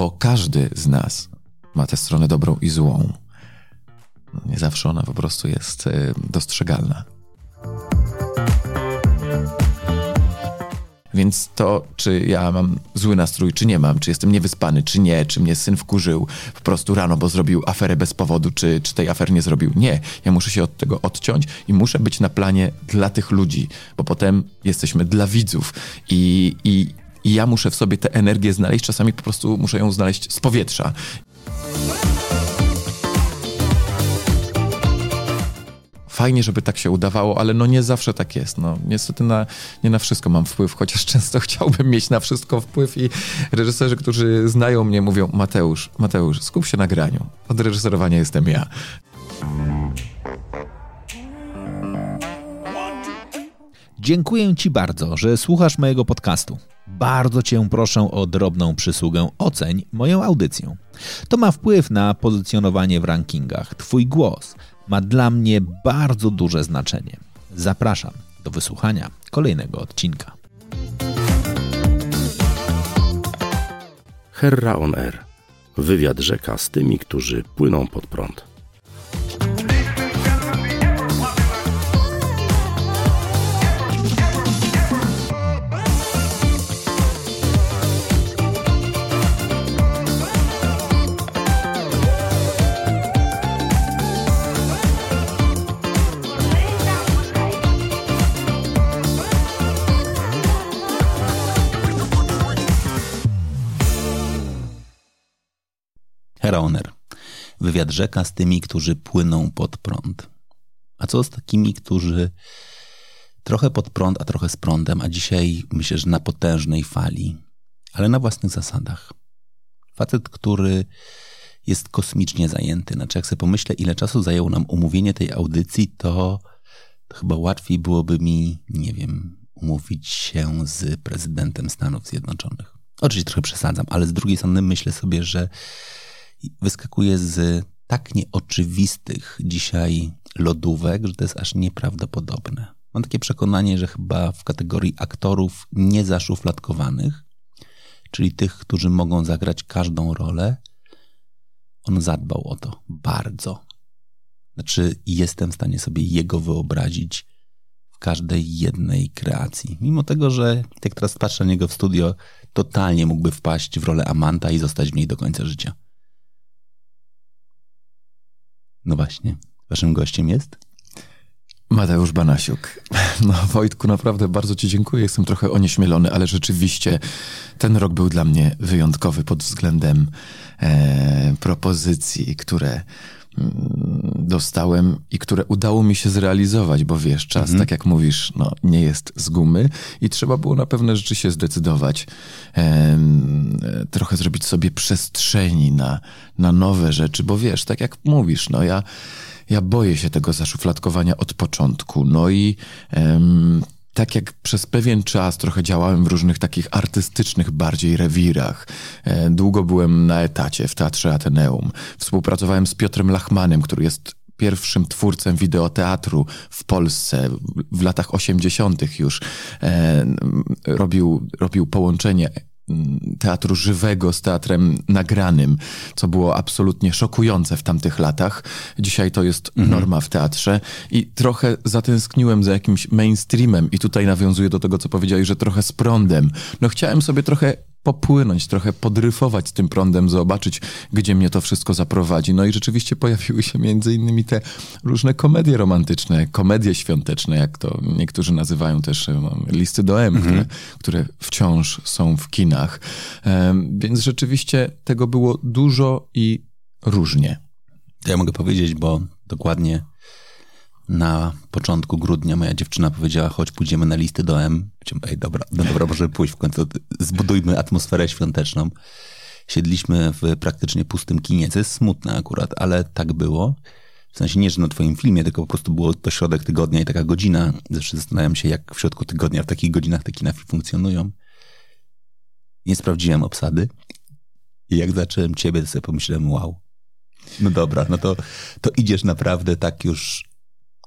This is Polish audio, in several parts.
bo każdy z nas ma tę stronę dobrą i złą. Nie zawsze ona po prostu jest y, dostrzegalna. Więc to, czy ja mam zły nastrój, czy nie mam, czy jestem niewyspany, czy nie, czy mnie syn wkurzył po prostu rano, bo zrobił aferę bez powodu, czy, czy tej afery nie zrobił. Nie, ja muszę się od tego odciąć i muszę być na planie dla tych ludzi, bo potem jesteśmy dla widzów i, i, i ja muszę w sobie tę energię znaleźć, czasami po prostu muszę ją znaleźć z powietrza. fajnie, żeby tak się udawało, ale no nie zawsze tak jest. No, niestety na, nie na wszystko mam wpływ, chociaż często chciałbym mieć na wszystko wpływ i reżyserzy, którzy znają mnie mówią Mateusz, Mateusz, skup się na graniu. Od reżyserowania jestem ja. Dziękuję Ci bardzo, że słuchasz mojego podcastu. Bardzo Cię proszę o drobną przysługę. Oceń moją audycję. To ma wpływ na pozycjonowanie w rankingach. Twój głos ma dla mnie bardzo duże znaczenie. Zapraszam do wysłuchania kolejnego odcinka. Herra on Air. Wywiad rzeka z tymi, którzy płyną pod prąd. Heroner. Wywiad rzeka z tymi, którzy płyną pod prąd. A co z takimi, którzy trochę pod prąd, a trochę z prądem, a dzisiaj myślę, że na potężnej fali, ale na własnych zasadach. Facet, który jest kosmicznie zajęty. Znaczy, jak sobie pomyślę, ile czasu zajęło nam umówienie tej audycji, to chyba łatwiej byłoby mi, nie wiem, umówić się z prezydentem Stanów Zjednoczonych. Oczywiście trochę przesadzam, ale z drugiej strony myślę sobie, że wyskakuje z tak nieoczywistych dzisiaj lodówek, że to jest aż nieprawdopodobne. Mam takie przekonanie, że chyba w kategorii aktorów niezaszufladkowanych, czyli tych, którzy mogą zagrać każdą rolę, on zadbał o to bardzo. Znaczy, jestem w stanie sobie jego wyobrazić w każdej jednej kreacji. Mimo tego, że jak teraz patrzę na niego w studio, totalnie mógłby wpaść w rolę Amanta i zostać w niej do końca życia. No właśnie, waszym gościem jest? Mateusz Banasiuk. No Wojtku, naprawdę bardzo ci dziękuję. Jestem trochę onieśmielony, ale rzeczywiście ten rok był dla mnie wyjątkowy pod względem e, propozycji, które dostałem i które udało mi się zrealizować, bo wiesz, czas, mhm. tak jak mówisz, no, nie jest z gumy i trzeba było na pewne rzeczy się zdecydować, e, trochę zrobić sobie przestrzeni na, na nowe rzeczy, bo wiesz, tak jak mówisz, no ja ja boję się tego zaszufladkowania od początku. No i em, tak jak przez pewien czas trochę działałem w różnych takich artystycznych bardziej rewirach. E, długo byłem na etacie w Teatrze Ateneum. Współpracowałem z Piotrem Lachmanem, który jest pierwszym twórcą wideoteatru w Polsce w latach 80. już. E, robił, robił połączenie teatru żywego z teatrem nagranym, co było absolutnie szokujące w tamtych latach. Dzisiaj to jest mhm. norma w teatrze i trochę zatęskniłem za jakimś mainstreamem i tutaj nawiązuję do tego, co powiedziałeś, że trochę z prądem. No chciałem sobie trochę popłynąć, trochę podryfować tym prądem, zobaczyć, gdzie mnie to wszystko zaprowadzi. No i rzeczywiście pojawiły się między innymi te różne komedie romantyczne, komedie świąteczne, jak to niektórzy nazywają też no, listy do M, mhm. które, które wciąż są w kinach. Um, więc rzeczywiście tego było dużo i różnie. Ja mogę powiedzieć, bo dokładnie na początku grudnia moja dziewczyna powiedziała, chodź pójdziemy na listy do M. Ej, dobra, no dobra, może pójść w końcu, zbudujmy atmosferę świąteczną. Siedliśmy w praktycznie pustym kinie, co jest smutne akurat, ale tak było. W sensie nie, że na twoim filmie, tylko po prostu było to środek tygodnia i taka godzina. Zawsze zastanawiam się, jak w środku tygodnia w takich godzinach te kina funkcjonują. Nie sprawdziłem obsady. I jak zacząłem ciebie, to sobie pomyślałem, wow. No dobra, no to, to idziesz naprawdę tak już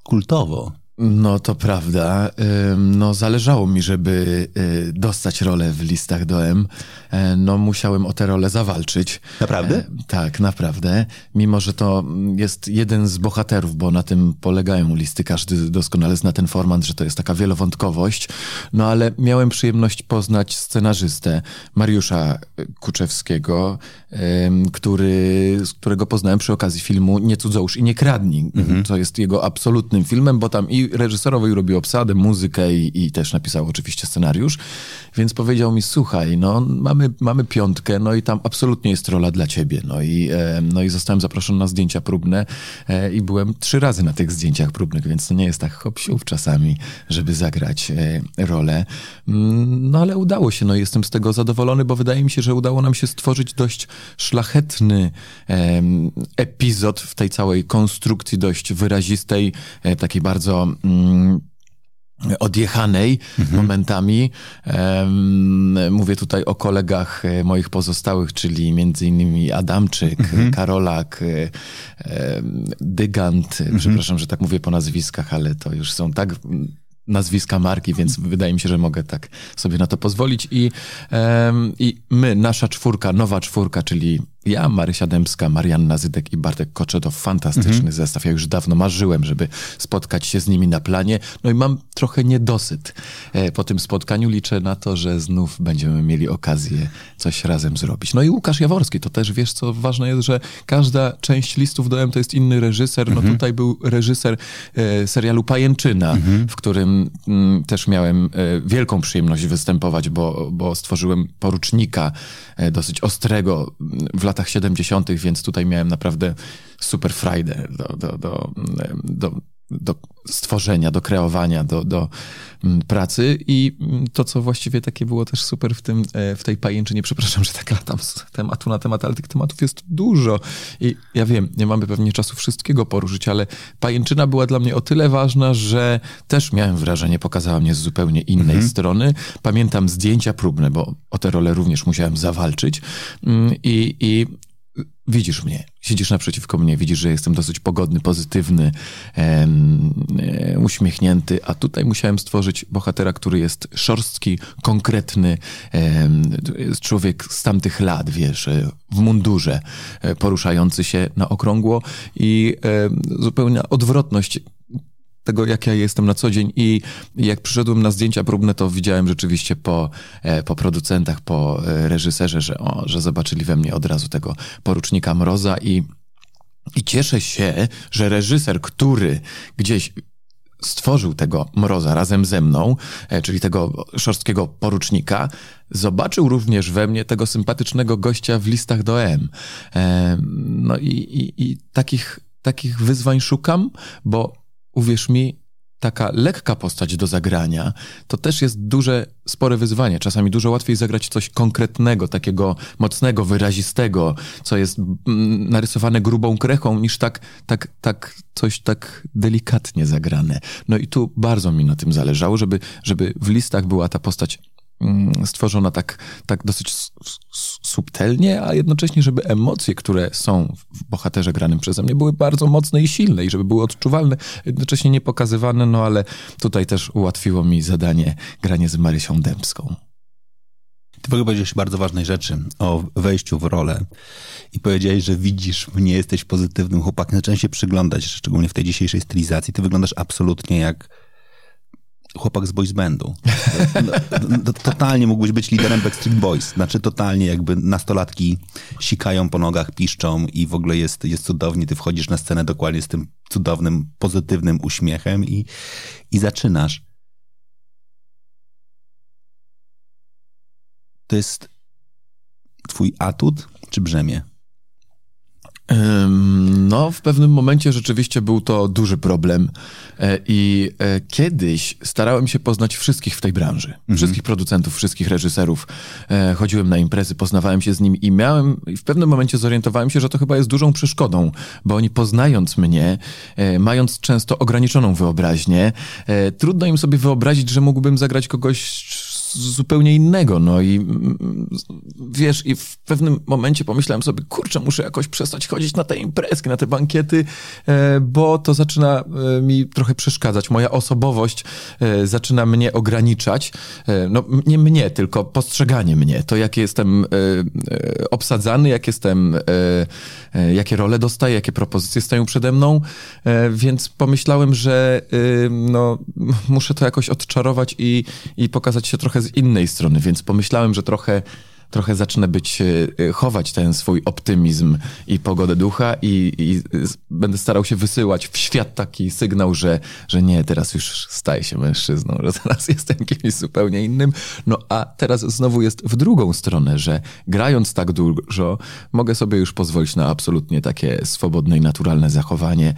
kultowo. No to prawda. No zależało mi, żeby y, dostać rolę w listach do M. E, no musiałem o tę rolę zawalczyć. Naprawdę? E, tak, naprawdę. Mimo, że to jest jeden z bohaterów, bo na tym polegają listy. Każdy doskonale zna ten format, że to jest taka wielowątkowość. No ale miałem przyjemność poznać scenarzystę Mariusza Kuczewskiego, który, którego poznałem przy okazji filmu Nie cudzołóż i nie kradnij, mhm. co jest jego absolutnym filmem, bo tam i reżyserował i robił obsadę, muzykę i, i też napisał oczywiście scenariusz. Więc powiedział mi, słuchaj, no mamy, mamy piątkę, no i tam absolutnie jest rola dla ciebie. No i, e, no i zostałem zaproszony na zdjęcia próbne e, i byłem trzy razy na tych zdjęciach próbnych, więc to nie jest tak hop czasami, żeby zagrać e, rolę. Mm, no ale udało się, no jestem z tego zadowolony, bo wydaje mi się, że udało nam się stworzyć dość szlachetny epizod w tej całej konstrukcji dość wyrazistej, takiej bardzo mm, odjechanej mhm. momentami. Um, mówię tutaj o kolegach e, moich pozostałych, czyli między innymi Adamczyk, mhm. Karolak, um, Dygant, mhm. przepraszam, że tak mówię po nazwiskach, ale to już są tak nazwiska marki, więc wydaje mi się, że mogę tak sobie na to pozwolić. I, um, i my, nasza czwórka, nowa czwórka, czyli ja, Marysia Dębska, Marianna Zydek i Bartek Kocze to fantastyczny mhm. zestaw. Ja już dawno marzyłem, żeby spotkać się z nimi na planie. No i mam trochę niedosyt. E, po tym spotkaniu liczę na to, że znów będziemy mieli okazję coś razem zrobić. No i Łukasz Jaworski, to też wiesz, co ważne jest, że każda część listów do M to jest inny reżyser. No mhm. tutaj był reżyser e, serialu Pajęczyna, mhm. w którym m, mm, też miałem e, wielką przyjemność występować, bo, bo stworzyłem porucznika e, dosyć ostrego w latach 70., więc tutaj miałem naprawdę super frajdę do, do, do, do, do stworzenia, do kreowania, do, do mm, pracy i mm, to, co właściwie takie było też super w, tym, e, w tej pajęczynie, przepraszam, że tak latam z tematu na temat, ale tych tematów jest dużo i ja wiem, nie mamy pewnie czasu wszystkiego poruszyć, ale pajęczyna była dla mnie o tyle ważna, że też miałem wrażenie, pokazała mnie z zupełnie innej mhm. strony. Pamiętam zdjęcia próbne, bo o tę rolę również musiałem zawalczyć mm, i, i widzisz mnie, siedzisz naprzeciwko mnie, widzisz, że jestem dosyć pogodny, pozytywny, e, uśmiechnięty, a tutaj musiałem stworzyć bohatera, który jest szorstki, konkretny, e, jest człowiek z tamtych lat, wiesz, e, w mundurze, e, poruszający się na okrągło i zupełna odwrotność tego, jak ja jestem na co dzień i jak przyszedłem na zdjęcia próbne, to widziałem rzeczywiście po, e, po producentach, po e, reżyserze, że, o, że zobaczyli we mnie od razu tego porucznika Mroza i, i cieszę się, że reżyser, który gdzieś stworzył tego Mroza razem ze mną, e, czyli tego szorstkiego porucznika, zobaczył również we mnie tego sympatycznego gościa w listach do M. No i, i, i takich, takich wyzwań szukam, bo uwierz mi, taka lekka postać do zagrania, to też jest duże, spore wyzwanie. Czasami dużo łatwiej zagrać coś konkretnego, takiego mocnego, wyrazistego, co jest mm, narysowane grubą krechą, niż tak, tak, tak, coś tak delikatnie zagrane. No i tu bardzo mi na tym zależało, żeby, żeby w listach była ta postać stworzona tak, tak dosyć subtelnie, a jednocześnie, żeby emocje, które są w bohaterze granym przeze mnie, były bardzo mocne i silne i żeby były odczuwalne, jednocześnie nie pokazywane, no ale tutaj też ułatwiło mi zadanie granie z Marysią Dębską. Ty powiedziałeś bardzo ważnej rzeczy o wejściu w rolę i powiedziałeś, że widzisz mnie, jesteś pozytywnym chłopakiem. Zacząłem się przyglądać, szczególnie w tej dzisiejszej stylizacji. Ty wyglądasz absolutnie jak chłopak z boys bandu. Totalnie mógłbyś być liderem Backstreet Boys. Znaczy totalnie jakby nastolatki sikają po nogach, piszczą i w ogóle jest, jest cudownie. Ty wchodzisz na scenę dokładnie z tym cudownym, pozytywnym uśmiechem i, i zaczynasz. To jest twój atut czy brzemię? No, w pewnym momencie rzeczywiście był to duży problem e, i e, kiedyś starałem się poznać wszystkich w tej branży. Mhm. Wszystkich producentów, wszystkich reżyserów. E, chodziłem na imprezy, poznawałem się z nimi i miałem, w pewnym momencie zorientowałem się, że to chyba jest dużą przeszkodą, bo oni poznając mnie, mając często ograniczoną wyobraźnię, trudno im sobie wyobrazić, że mógłbym zagrać kogoś zupełnie innego. No i mm, wiesz, i w pewnym momencie pomyślałem sobie, kurczę, muszę jakoś przestać chodzić na te imprezki, na te bankiety, e, bo to zaczyna e, mi trochę przeszkadzać. Moja osobowość e, zaczyna mnie ograniczać. No nie mnie, tylko postrzeganie mnie. To, jak jestem obsadzany, jak jestem, jakie role dostaję, jakie propozycje stoją przede mną, więc pomyślałem, że no, muszę to jakoś odczarować i, i pokazać się trochę z innej strony, więc pomyślałem, że trochę trochę zacznę być, e, chować ten swój optymizm i pogodę ducha i, i, będę starał się wysyłać w świat taki sygnał, że, że nie, teraz już staję się mężczyzną, że teraz jestem kimś zupełnie innym. No a teraz znowu jest w drugą stronę, że grając tak dużo, mogę sobie już pozwolić na absolutnie takie swobodne i naturalne zachowanie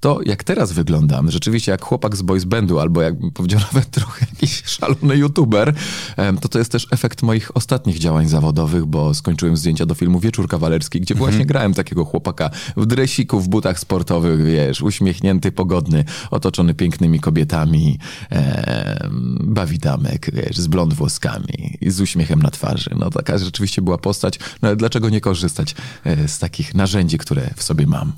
to, jak teraz wyglądam, rzeczywiście jak chłopak z boys bandu, albo jak powiedział nawet trochę jakiś szalony youtuber, to to jest też efekt moich ostatnich działań zawodowych, bo skończyłem zdjęcia do filmu Wieczór Kawalerski, gdzie właśnie mhm. grałem takiego chłopaka w dresiku, w butach sportowych, wiesz, uśmiechnięty, pogodny, otoczony pięknymi kobietami, e, bawi damek, wiesz, z blond włoskami i z uśmiechem na twarzy. No taka rzeczywiście była postać, no ale dlaczego nie korzystać e, z takich narzędzi, które w sobie mam?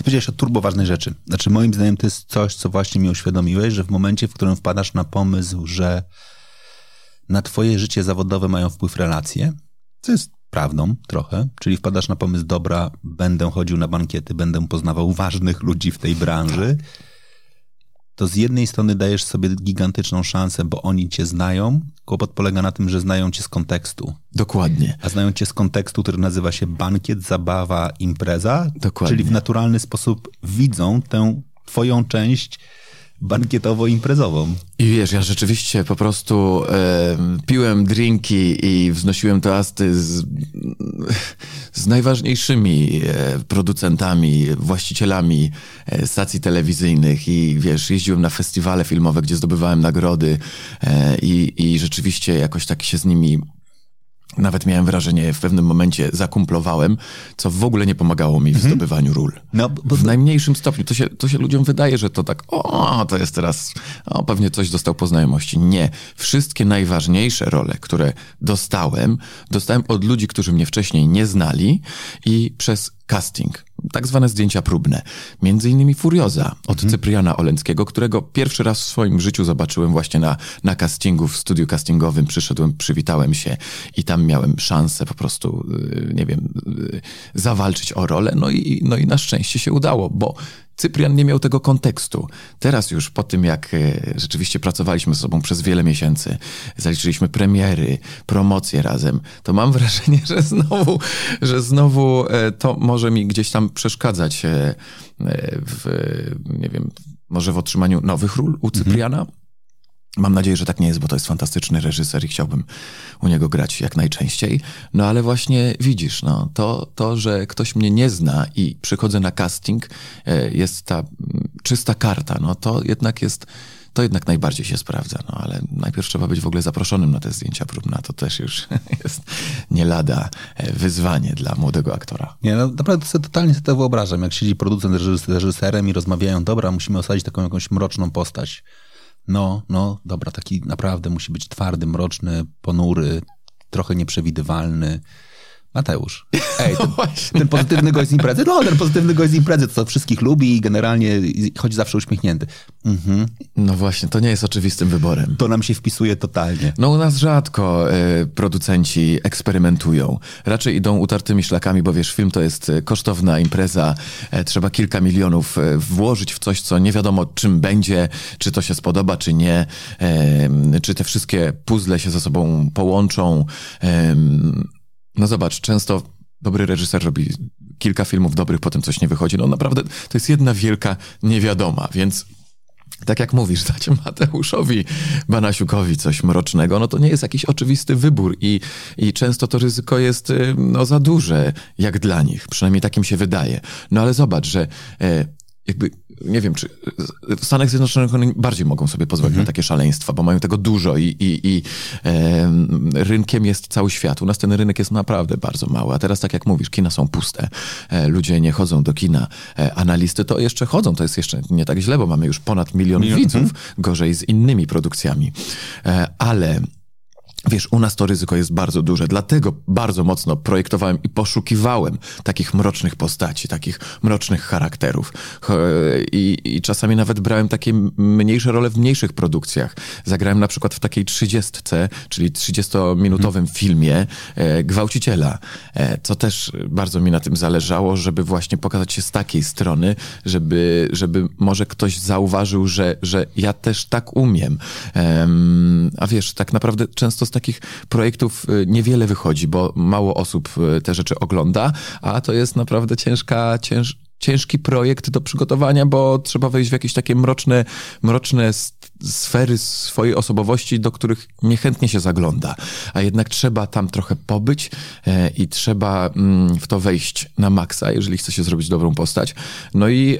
Ty powiedziałeś o turbo ważnej rzeczy. Znaczy, moim zdaniem to jest coś, co właśnie mi uświadomiłeś, że w momencie, w którym wpadasz na pomysł, że na twoje życie zawodowe mają wpływ relacje, co jest prawdą trochę, czyli wpadasz na pomysł, dobra, będę chodził na bankiety, będę poznawał ważnych ludzi w tej branży, to z jednej strony dajesz sobie gigantyczną szansę, bo oni cię znają. Kłopot polega na tym, że znają cię z kontekstu. Dokładnie. A znają cię z kontekstu, który nazywa się bankiet, zabawa, impreza. Dokładnie. Czyli w naturalny sposób widzą tę twoją część bankietowo-imprezową. I wiesz, ja rzeczywiście po prostu e, piłem drinki i wznosiłem toasty z, z najważniejszymi e, producentami, właścicielami e, stacji telewizyjnych i wiesz, jeździłem na festiwale filmowe, gdzie zdobywałem nagrody e, i, i rzeczywiście jakoś tak się z nimi nawet miałem wrażenie, w pewnym momencie zakumplowałem, co w ogóle nie pomagało mi w mhm. zdobywaniu ról. No, bo... W najmniejszym stopniu. To się, to się ludziom wydaje, że to tak, o, to jest teraz, o, pewnie coś dostał po znajomości. Nie. Wszystkie najważniejsze role, które dostałem, dostałem od ludzi, którzy mnie wcześniej nie znali i przez casting tak zwane zdjęcia próbne. Między innymi Furioza od mhm. Cypriana Olenckiego, którego pierwszy raz w swoim życiu zobaczyłem właśnie na, na castingu, w studiu castingowym. Przyszedłem, przywitałem się i tam miałem szansę po prostu, y, nie wiem, y, zawalczyć o rolę. No i, no i na szczęście się udało, bo Cyprian nie miał tego kontekstu. Teraz już po tym, jak e, rzeczywiście pracowaliśmy z sobą przez wiele miesięcy, zaliczyliśmy premiery, promocje razem, to mam wrażenie, że znowu, że znowu e, to może mi gdzieś tam przeszkadzać e, w, nie wiem, może w otrzymaniu nowych ról u Cypriana. Mhm. Mam nadzieję, że tak nie jest, bo to jest fantastyczny reżyser i chciałbym u niego grać jak najczęściej. No ale właśnie widzisz, no, to, to, że ktoś mnie nie zna i przychodzę na casting, e, jest ta czysta karta, no to jednak jest, to jednak najbardziej się sprawdza, no ale najpierw trzeba być w ogóle zaproszonym na te zdjęcia próbne, to też już jest nie lada e, wyzwanie dla młodego aktora. Nie, no naprawdę sobie totalnie sobie to wyobrażam, jak siedzi producent z reżyserem i rozmawiają, dobra, musimy osadzić taką jakąś mroczną postać no, no, dobra, taki naprawdę musi być twardy, mroczny, ponury, trochę nieprzewidywalny. Mateusz. Ej, ten, ten, pozytywny gość z imprezy, no ten pozytywny gość z imprezy, to wszystkich lubi i generalnie chodzi zawsze uśmiechnięty. Mhm. No właśnie, to nie jest oczywistym wyborem. To nam się wpisuje totalnie. No u nas rzadko y, producenci eksperymentują. Raczej idą utartymi szlakami, bo wiesz, film to jest e, kosztowna impreza, y, trzeba kilka milionów y, włożyć w coś, co nie wiadomo czym będzie, czy to się spodoba, czy nie, czy te wszystkie puzzle się ze sobą połączą. No zobacz, często dobry reżyser robi kilka filmów dobrych, potem coś nie wychodzi. No naprawdę to jest jedna wielka niewiadoma, więc tak jak mówisz, dać Mateuszowi Banasiukowi coś mrocznego, no to nie jest jakiś oczywisty wybór i, i często to ryzyko jest y, no, za duże, jak dla nich. Przynajmniej takim się wydaje. No ale zobacz, że e, jakby nie wiem, czy w Stanach Zjednoczonych oni bardziej mogą sobie pozwolić mhm. na takie szaleństwa, bo mają tego dużo i, i, i e, rynkiem jest cały świat. U nas ten rynek jest naprawdę bardzo mały, a teraz tak jak mówisz, kina są puste, e, ludzie nie chodzą do kina, e, analisty to jeszcze chodzą, to jest jeszcze nie tak źle, bo mamy już ponad milion, milion widzów, mhm. gorzej z innymi produkcjami. E, ale Wiesz, u nas to ryzyko jest bardzo duże, dlatego bardzo mocno projektowałem i poszukiwałem takich mrocznych postaci, takich mrocznych charakterów. I, I, czasami nawet brałem takie mniejsze role w mniejszych produkcjach. Zagrałem na przykład w takiej trzydziestce, czyli 30-minutowym hmm. filmie e, Gwałciciela, e, co też bardzo mi na tym zależało, żeby właśnie pokazać się z takiej strony, żeby, żeby może ktoś zauważył, że, że ja też tak umiem. E, a wiesz, tak naprawdę często z takich projektów y, niewiele wychodzi, bo mało osób y, te rzeczy ogląda, a to jest naprawdę ciężka, cięż, ciężki projekt do przygotowania, bo trzeba wejść w jakieś takie mroczne, mroczne sfery swojej osobowości, do których niechętnie się zagląda. A jednak trzeba tam trochę pobyć e, i trzeba mm, w to wejść na maksa, jeżeli chce się zrobić dobrą postać. No i,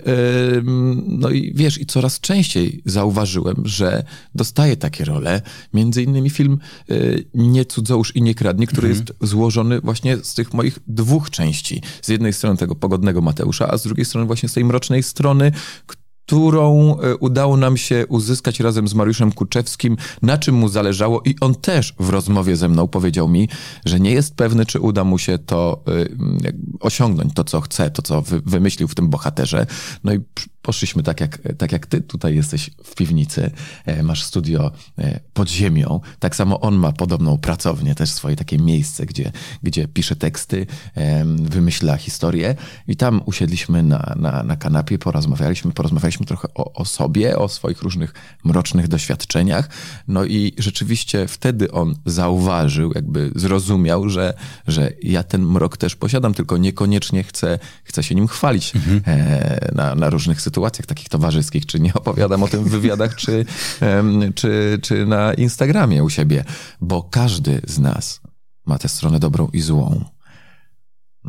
no i wiesz, i coraz częściej zauważyłem, że dostaję takie role. Między innymi film e, Nie cudzołóż i nie kradnie, który mhm. jest złożony właśnie z tych moich dwóch części. Z jednej strony tego pogodnego Mateusza, a z drugiej strony właśnie z tej mrocznej strony, którą e, udało nam się uzyskać razem z Mariuszem Kuczewskim, na czym mu zależało i on też w rozmowie ze mną powiedział mi, że nie jest pewny, czy uda mu się to e, osiągnąć, to co chce, to co wymyślił w tym bohaterze. No i poszliśmy tak jak, tak jak ty tutaj jesteś w piwnicy, e, masz studio pod ziemią, tak samo on ma podobną pracownię, też swoje takie miejsce, gdzie, gdzie pisze teksty, wymyśla historię i tam usiedliśmy na, na, na kanapie, porozmawialiśmy, porozmawialiśmy trochę o, o sobie, o swoich różnych mrocznych doświadczeniach, no i rzeczywiście wtedy on zauważył, jakby zrozumiał, że, że ja ten mrok też posiadam, tylko niekoniecznie chcę, chcę się nim chwalić mhm. E, na, na różnych sytuacjach, takich towarzyskich, czy nie opowiadam o tym w wywiadach, czy, czy, czy na Instagramie u siebie, bo każdy z nas ma tę stronę dobrą i złą.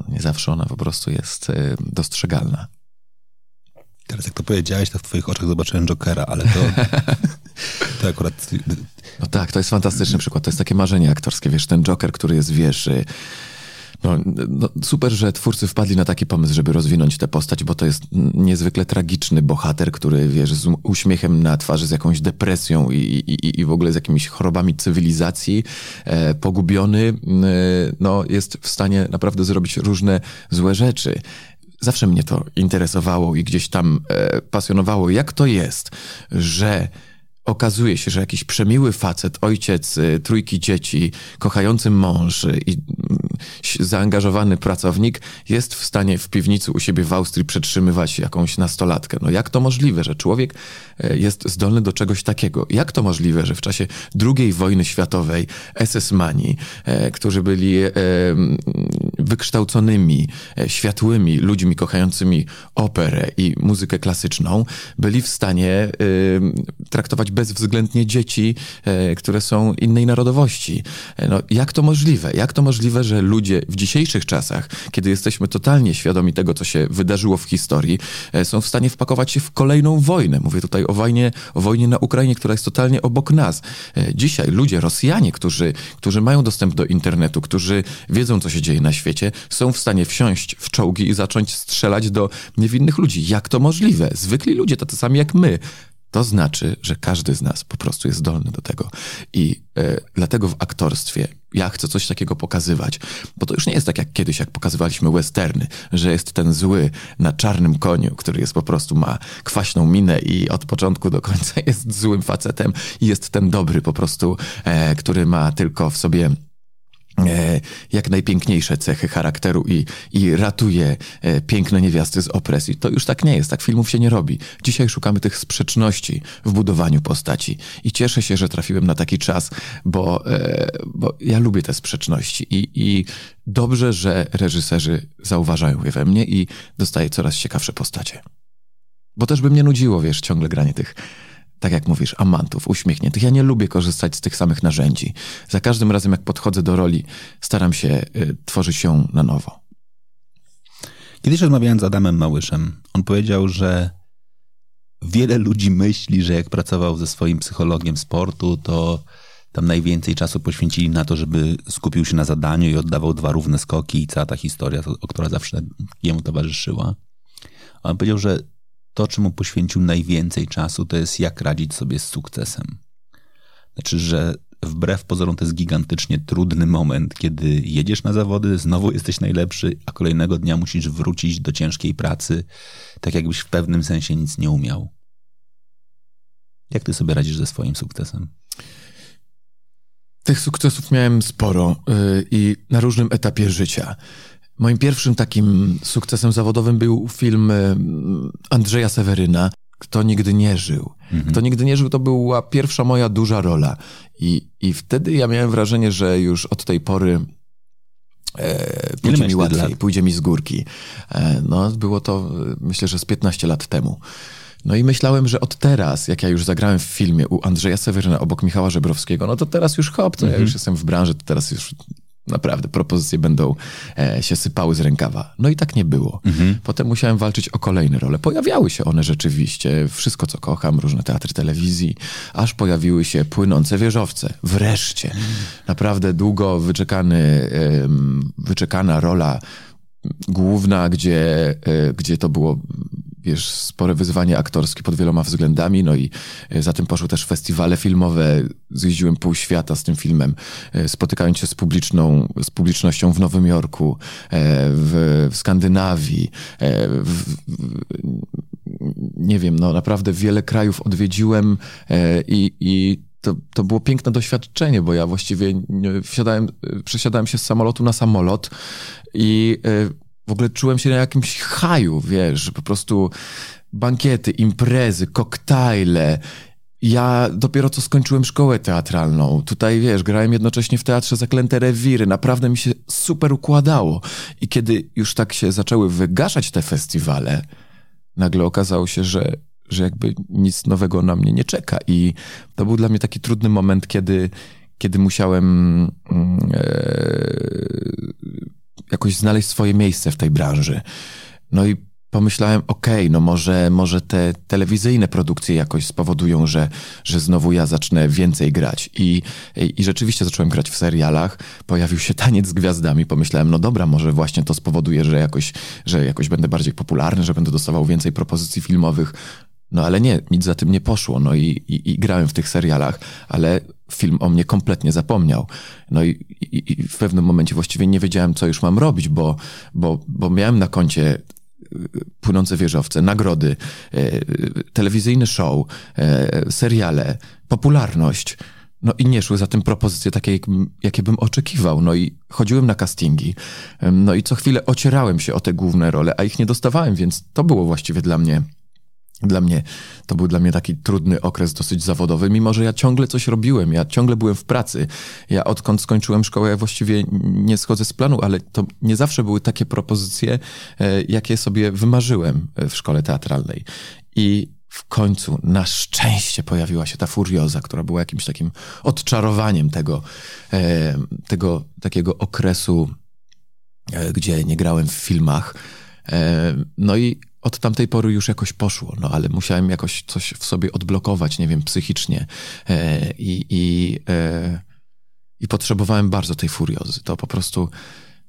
Nie zawsze ona po prostu jest e, dostrzegalna. Teraz jak to powiedziałeś, to w twoich oczach zobaczyłem Jokera, ale to, to akurat... No tak, to jest fantastyczny przykład. To jest takie marzenie aktorskie, wiesz, ten Joker, który jest, wiesz, no, no, super, że twórcy wpadli na taki pomysł, żeby rozwinąć tę postać, bo to jest niezwykle tragiczny bohater, który, wiesz, z uśmiechem na twarzy, z jakąś depresją i, i, i w ogóle z jakimiś chorobami cywilizacji, e, pogubiony, e, no, jest w stanie naprawdę zrobić różne złe rzeczy zawsze mnie to interesowało i gdzieś tam e, pasjonowało, jak to jest, że okazuje się, że jakiś przemiły facet, ojciec y, trójki dzieci, kochający mąż i mm, zaangażowany pracownik jest w stanie w piwnicy u siebie w Austrii przetrzymywać jakąś nastolatkę. No jak to możliwe, że człowiek e, jest zdolny do czegoś takiego? Jak to możliwe, że w czasie II wojny światowej SS-mani, e, którzy byli e, wykształconymi, światłymi ludźmi kochającymi operę i muzykę klasyczną, byli w stanie traktować bezwzględnie dzieci, które są innej narodowości. No, jak to możliwe? Jak to możliwe, że ludzie w dzisiejszych czasach, kiedy jesteśmy totalnie świadomi tego, co się wydarzyło w historii, e, są w stanie wpakować się w kolejną wojnę. Mówię tutaj o wojnie, o wojnie na Ukrainie, która jest totalnie obok nas. E, dzisiaj ludzie, Rosjanie, którzy, którzy mają dostęp do internetu, którzy wiedzą, co się dzieje na świecie, są w stanie wsiąść w czołgi i zacząć strzelać do niewinnych ludzi. Jak to możliwe? Zwykli ludzie, tacy sami jak my, to znaczy, że każdy z nas po prostu jest zdolny do tego. I e, dlatego w aktorstwie ja chcę coś takiego pokazywać, bo to już nie jest tak jak kiedyś, jak pokazywaliśmy westerny, że jest ten zły na czarnym koniu, który jest po prostu, ma kwaśną minę i od początku do końca jest złym facetem i jest ten dobry po prostu, e, który ma tylko w sobie jak najpiękniejsze cechy charakteru i, i ratuje e, piękne niewiasty z opresji. To już tak nie jest, tak filmów się nie robi. Dzisiaj szukamy tych sprzeczności w budowaniu postaci i cieszę się, że trafiłem na taki czas, bo, e, bo ja lubię te sprzeczności i, i dobrze, że reżyserzy zauważają je we mnie i dostaję coraz ciekawsze postacie. Bo też by mnie nudziło, wiesz, ciągle granie tych tak jak mówisz, amantów, uśmiechniętych. Ja nie lubię korzystać z tych samych narzędzi. Za każdym razem, jak podchodzę do roli, staram się y, tworzyć ją na nowo. Kiedyś rozmawiałem z Adamem Małyszem. On powiedział, że wiele ludzi myśli, że jak pracował ze swoim psychologiem sportu, to tam najwięcej czasu poświęcili na to, żeby skupił się na zadaniu i oddawał dwa równe skoki i cała ta historia, o która zawsze jemu towarzyszyła. On powiedział, że to, czemu poświęcił najwięcej czasu, to jest jak radzić sobie z sukcesem. Znaczy, że wbrew pozorom to jest gigantycznie trudny moment, kiedy jedziesz na zawody, znowu jesteś najlepszy, a kolejnego dnia musisz wrócić do ciężkiej pracy, tak jakbyś w pewnym sensie nic nie umiał. Jak ty sobie radzisz ze swoim sukcesem? Tych sukcesów miałem sporo yy, i na różnym etapie życia. Moim pierwszym takim sukcesem zawodowym był film yy, Andrzeja Seweryna, Kto nigdy nie żył. Mhm. Kto nigdy nie żył, to była pierwsza moja duża rola. I, i wtedy ja miałem wrażenie, że już od tej pory e, pójdzie mi łatwiej, lat? pójdzie mi z górki. E, no, było to myślę, że z 15 lat temu. No i myślałem, że od teraz, jak ja już zagrałem w filmie u Andrzeja Seweryna obok Michała Żebrowskiego, no to teraz już hop, to mm -hmm. ja mhm. już jestem w branży, to teraz już naprawdę propozycje będą e, się sypały z rękawa. No i tak nie było. Mhm. Potem musiałem walczyć o kolejne role. Pojawiały się one rzeczywiście, wszystko co kocham, różne teatry telewizji, aż pojawiły się płynące wieżowce. Wreszcie. Mhm. Naprawdę długo wyczekany, e, wyczekana rola główna, gdzie, e, gdzie to było wiesz, spore wyzwanie aktorskie pod wieloma względami, no i e, za tym poszły też festiwale filmowe. Zjeździłem pół świata z tym filmem, e, spotykając się z publiczną, z publicznością w Nowym Jorku, e, w, w Skandynawii, w, nie wiem, no naprawdę wiele krajów odwiedziłem i, i to, to było piękne doświadczenie, bo ja właściwie wsiadałem, przesiadałem się z samolotu na samolot i w ogóle czułem się na jakimś haju, wiesz, po prostu bankiety, imprezy, koktajle. Ja dopiero co skończyłem szkołę teatralną. Tutaj, wiesz, grałem jednocześnie w teatrze Zaklęte Rewiry. Naprawdę mi się super układało. I kiedy już tak się zaczęły wygaszać te festiwale, nagle okazało się, że, że jakby nic nowego na mnie nie czeka. I to był dla mnie taki trudny moment, kiedy, kiedy musiałem mm, e, jakoś znaleźć swoje miejsce w tej branży. No i pomyślałem, okej, okay, no może, może te telewizyjne produkcje jakoś spowodują, że, że znowu ja zacznę więcej grać. I, I rzeczywiście zacząłem grać w serialach, pojawił się taniec z gwiazdami, pomyślałem, no dobra, może właśnie to spowoduje, że jakoś, że jakoś będę bardziej popularny, że będę dostawał więcej propozycji filmowych. No ale nie, nic za tym nie poszło. No i, i, i grałem w tych serialach, ale film o mnie kompletnie zapomniał. No i, i, i, w pewnym momencie właściwie nie wiedziałem, co już mam robić, bo, bo, bo miałem na koncie y, płynące wieżowce, nagrody, e, telewizyjny show, e, seriale, popularność. No i nie szły za tym propozycje takie, jakie bym oczekiwał. No i chodziłem na castingi. No i co chwilę ocierałem się o te główne role, a ich nie dostawałem, więc to było właściwie dla mnie dla mnie to był dla mnie taki trudny okres dosyć zawodowy, mimo że ja ciągle coś robiłem, ja ciągle byłem w pracy. Ja odkąd skończyłem szkołę, ja właściwie nie schodzę z planu, ale to nie zawsze były takie propozycje, e, jakie sobie wymarzyłem e, w szkole teatralnej. I w końcu na szczęście pojawiła się ta furioza, która była jakimś takim odczarowaniem tego, e, tego takiego okresu, gdzie nie grałem w filmach. No i od tamtej pory już jakoś poszło, no ale musiałem jakoś coś w sobie odblokować, nie wiem, psychicznie e, i, i, e, i potrzebowałem bardzo tej furiozy. To po prostu,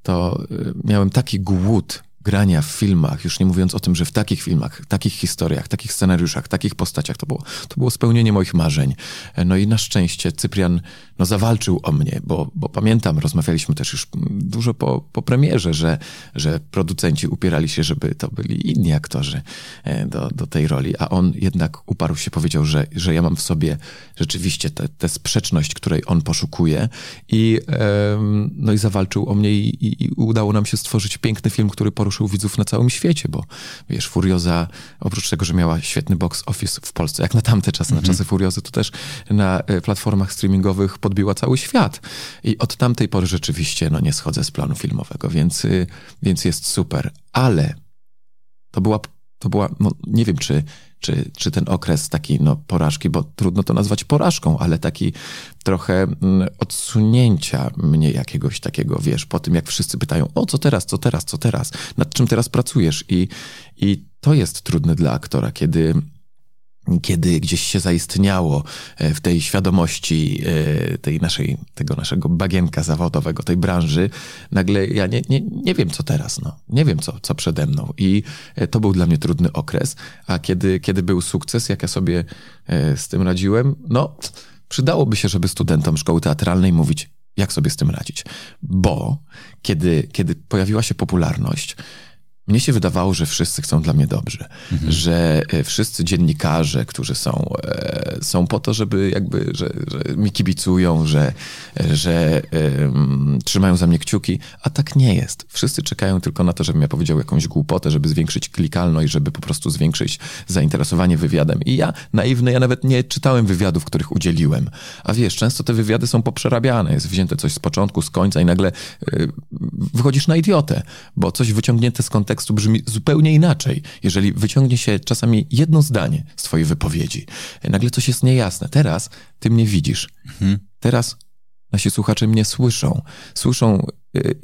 to e, miałem taki głód grania w filmach, już nie mówiąc o tym, że w takich filmach, takich historiach, takich scenariuszach, takich postaciach, to było, to było spełnienie moich marzeń. E, no i na szczęście Cyprian no, zawalczył o mnie, bo, bo pamiętam, rozmawialiśmy też już dużo po, po premierze, że, że producenci upierali się, żeby to byli inni aktorzy e, do, do tej roli, a on jednak uparł się, powiedział, że, że ja mam w sobie rzeczywiście tę sprzeczność, której on poszukuje i, no i zawalczył o mnie i, i, i udało nam się stworzyć piękny film, który poruszył widzów na całym świecie, bo wiesz, Furioza, oprócz tego, że miała świetny box office w Polsce, jak na tamte czasy, na mhm. czasy Furiozy, to też na e, platformach streamingowych podbiła cały świat. I od tamtej pory rzeczywiście no, nie schodzę z planu filmowego, więc, y, więc jest super. Ale to była, to była no, nie wiem, czy, czy, czy ten okres takiej no, porażki, bo trudno to nazwać porażką, ale taki trochę mm, odsunięcia mnie jakiegoś takiego, wiesz, po tym jak wszyscy pytają, o co teraz, co teraz, co teraz, nad czym teraz pracujesz i, i to jest trudne dla aktora, kiedy kiedy gdzieś się zaistniało e, w tej świadomości e, tej naszej, tego naszego bagienka zawodowego, tej branży, nagle ja nie, nie, nie wiem, co teraz, no. Nie wiem, co, co przede mną. I e, to był dla mnie trudny okres. A kiedy, kiedy był sukces, jak ja sobie z tym radziłem, no, przydałoby się, żeby studentom szkoły teatralnej mówić, jak sobie z tym radzić. Bo kiedy, kiedy pojawiła się popularność, mnie się wydawało, że wszyscy chcą dla mnie dobrze, mhm. że e, wszyscy dziennikarze, którzy są, e, są po to, żeby jakby, że, że mi kibicują, że, że um, trzymają za mnie kciuki, a tak nie jest. Wszyscy czekają tylko na to, żebym ja powiedział jakąś głupotę, żeby zwiększyć klikalność, żeby po prostu zwiększyć zainteresowanie wywiadem. I ja, naiwny, ja nawet nie czytałem wywiadów, których udzieliłem. A wiesz, często te wywiady są poprzerabiane, jest wzięte coś z początku, z końca i nagle y, wychodzisz na idiotę, bo coś wyciągnięte z kontekstu tekstu brzmi zupełnie inaczej, jeżeli wyciągnie się czasami jedno zdanie z twojej wypowiedzi. Nagle coś jest niejasne. Teraz ty mnie widzisz. Mhm. Teraz nasi słuchacze mnie słyszą. Słyszą y,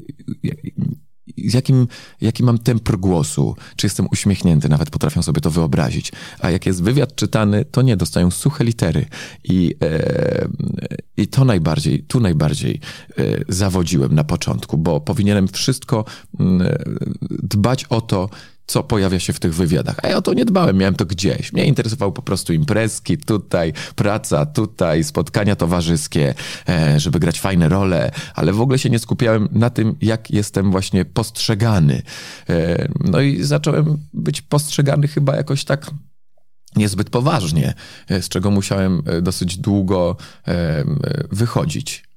z jakim, jaki mam temper głosu, czy jestem uśmiechnięty, nawet potrafią sobie to wyobrazić. A jak jest wywiad czytany, to nie, dostają suche litery. I, e, i to najbardziej, tu najbardziej e, zawodziłem na początku, bo powinienem wszystko mm, dbać o to, co pojawia się w tych wywiadach. A ja o to nie dbałem, miałem to gdzieś. Mnie interesowały po prostu imprezki, tutaj praca, tutaj spotkania towarzyskie, e, żeby grać fajne role, ale w ogóle się nie skupiałem na tym, jak jestem właśnie postrzegany. E, no i zacząłem być postrzegany chyba jakoś tak niezbyt poważnie, e, z czego musiałem dosyć długo wychodzić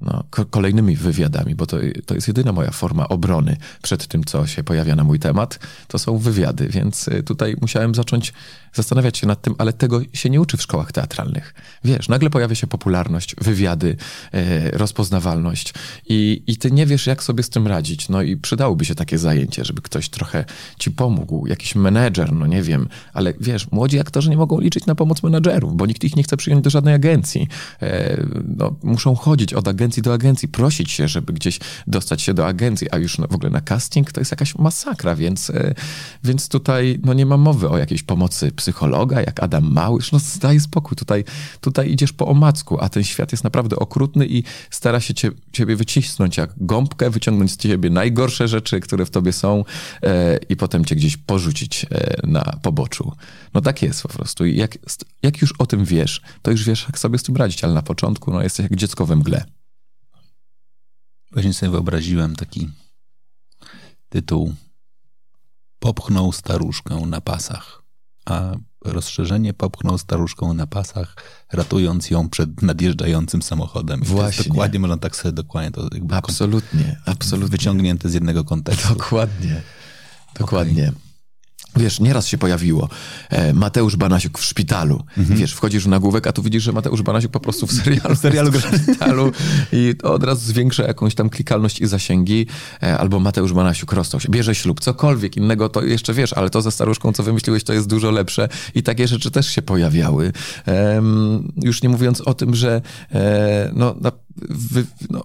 no, kolejnymi wywiadami, bo to, to jest jedyna moja forma obrony przed tym, co się pojawia na mój temat. To są wywiady, więc y, tutaj musiałem zacząć zastanawiać się nad tym, ale tego się nie uczy w szkołach teatralnych. Wiesz, nagle pojawia się popularność, wywiady, e, rozpoznawalność i, i ty nie wiesz, jak sobie z tym radzić. No i przydałoby się takie zajęcie, żeby ktoś trochę ci pomógł, jakiś menedżer, no nie wiem, ale wiesz, młodzi aktorzy nie mogą liczyć na pomoc menedżerów, bo nikt ich nie chce przyjąć do żadnej agencji. E, no, muszą chodzić od agencji do agencji, prosić się, żeby gdzieś dostać się do agencji, a już w ogóle na casting to jest jakaś masakra, więc, e, więc tutaj no, nie ma mowy o jakiejś pomocy psychologa, jak Adam Małysz, no daj spokój, tutaj, tutaj idziesz po omacku, a ten świat jest naprawdę okrutny i stara się cie, ciebie wycisnąć jak gąbkę, wyciągnąć z ciebie najgorsze rzeczy, które w tobie są e, i potem cię gdzieś porzucić e, na poboczu. No tak jest po prostu. I jak, jak już o tym wiesz, to już wiesz, jak sobie z tym radzić, ale na początku no, jesteś jak dziecko we mgle. Właśnie sobie wyobraziłem taki tytuł Popchnął staruszkę na pasach a rozszerzenie popchnął staruszką na pasach, ratując ją przed nadjeżdżającym samochodem. I Właśnie. dokładnie można tak sobie dokładnie to jakby absolutnie, absolutnie. wyciągnięte z jednego kontekstu. Dokładnie. Dokładnie. Okay. Wiesz, nieraz się pojawiło e, Mateusz Banasiuk w szpitalu. Mhm. Wiesz, wchodzisz w nagłówek, a tu widzisz, że Mateusz Banasiuk po prostu w serialu, w serialu w szpitalu i to od razu zwiększa jakąś tam klikalność i zasięgi. E, albo Mateusz Banasiuk rozstał się, bierze ślub, cokolwiek innego, to jeszcze wiesz, ale to ze staruszką, co wymyśliłeś, to jest dużo lepsze i takie rzeczy też się pojawiały. Już nie mówiąc o tym, że e, no, na, wy, no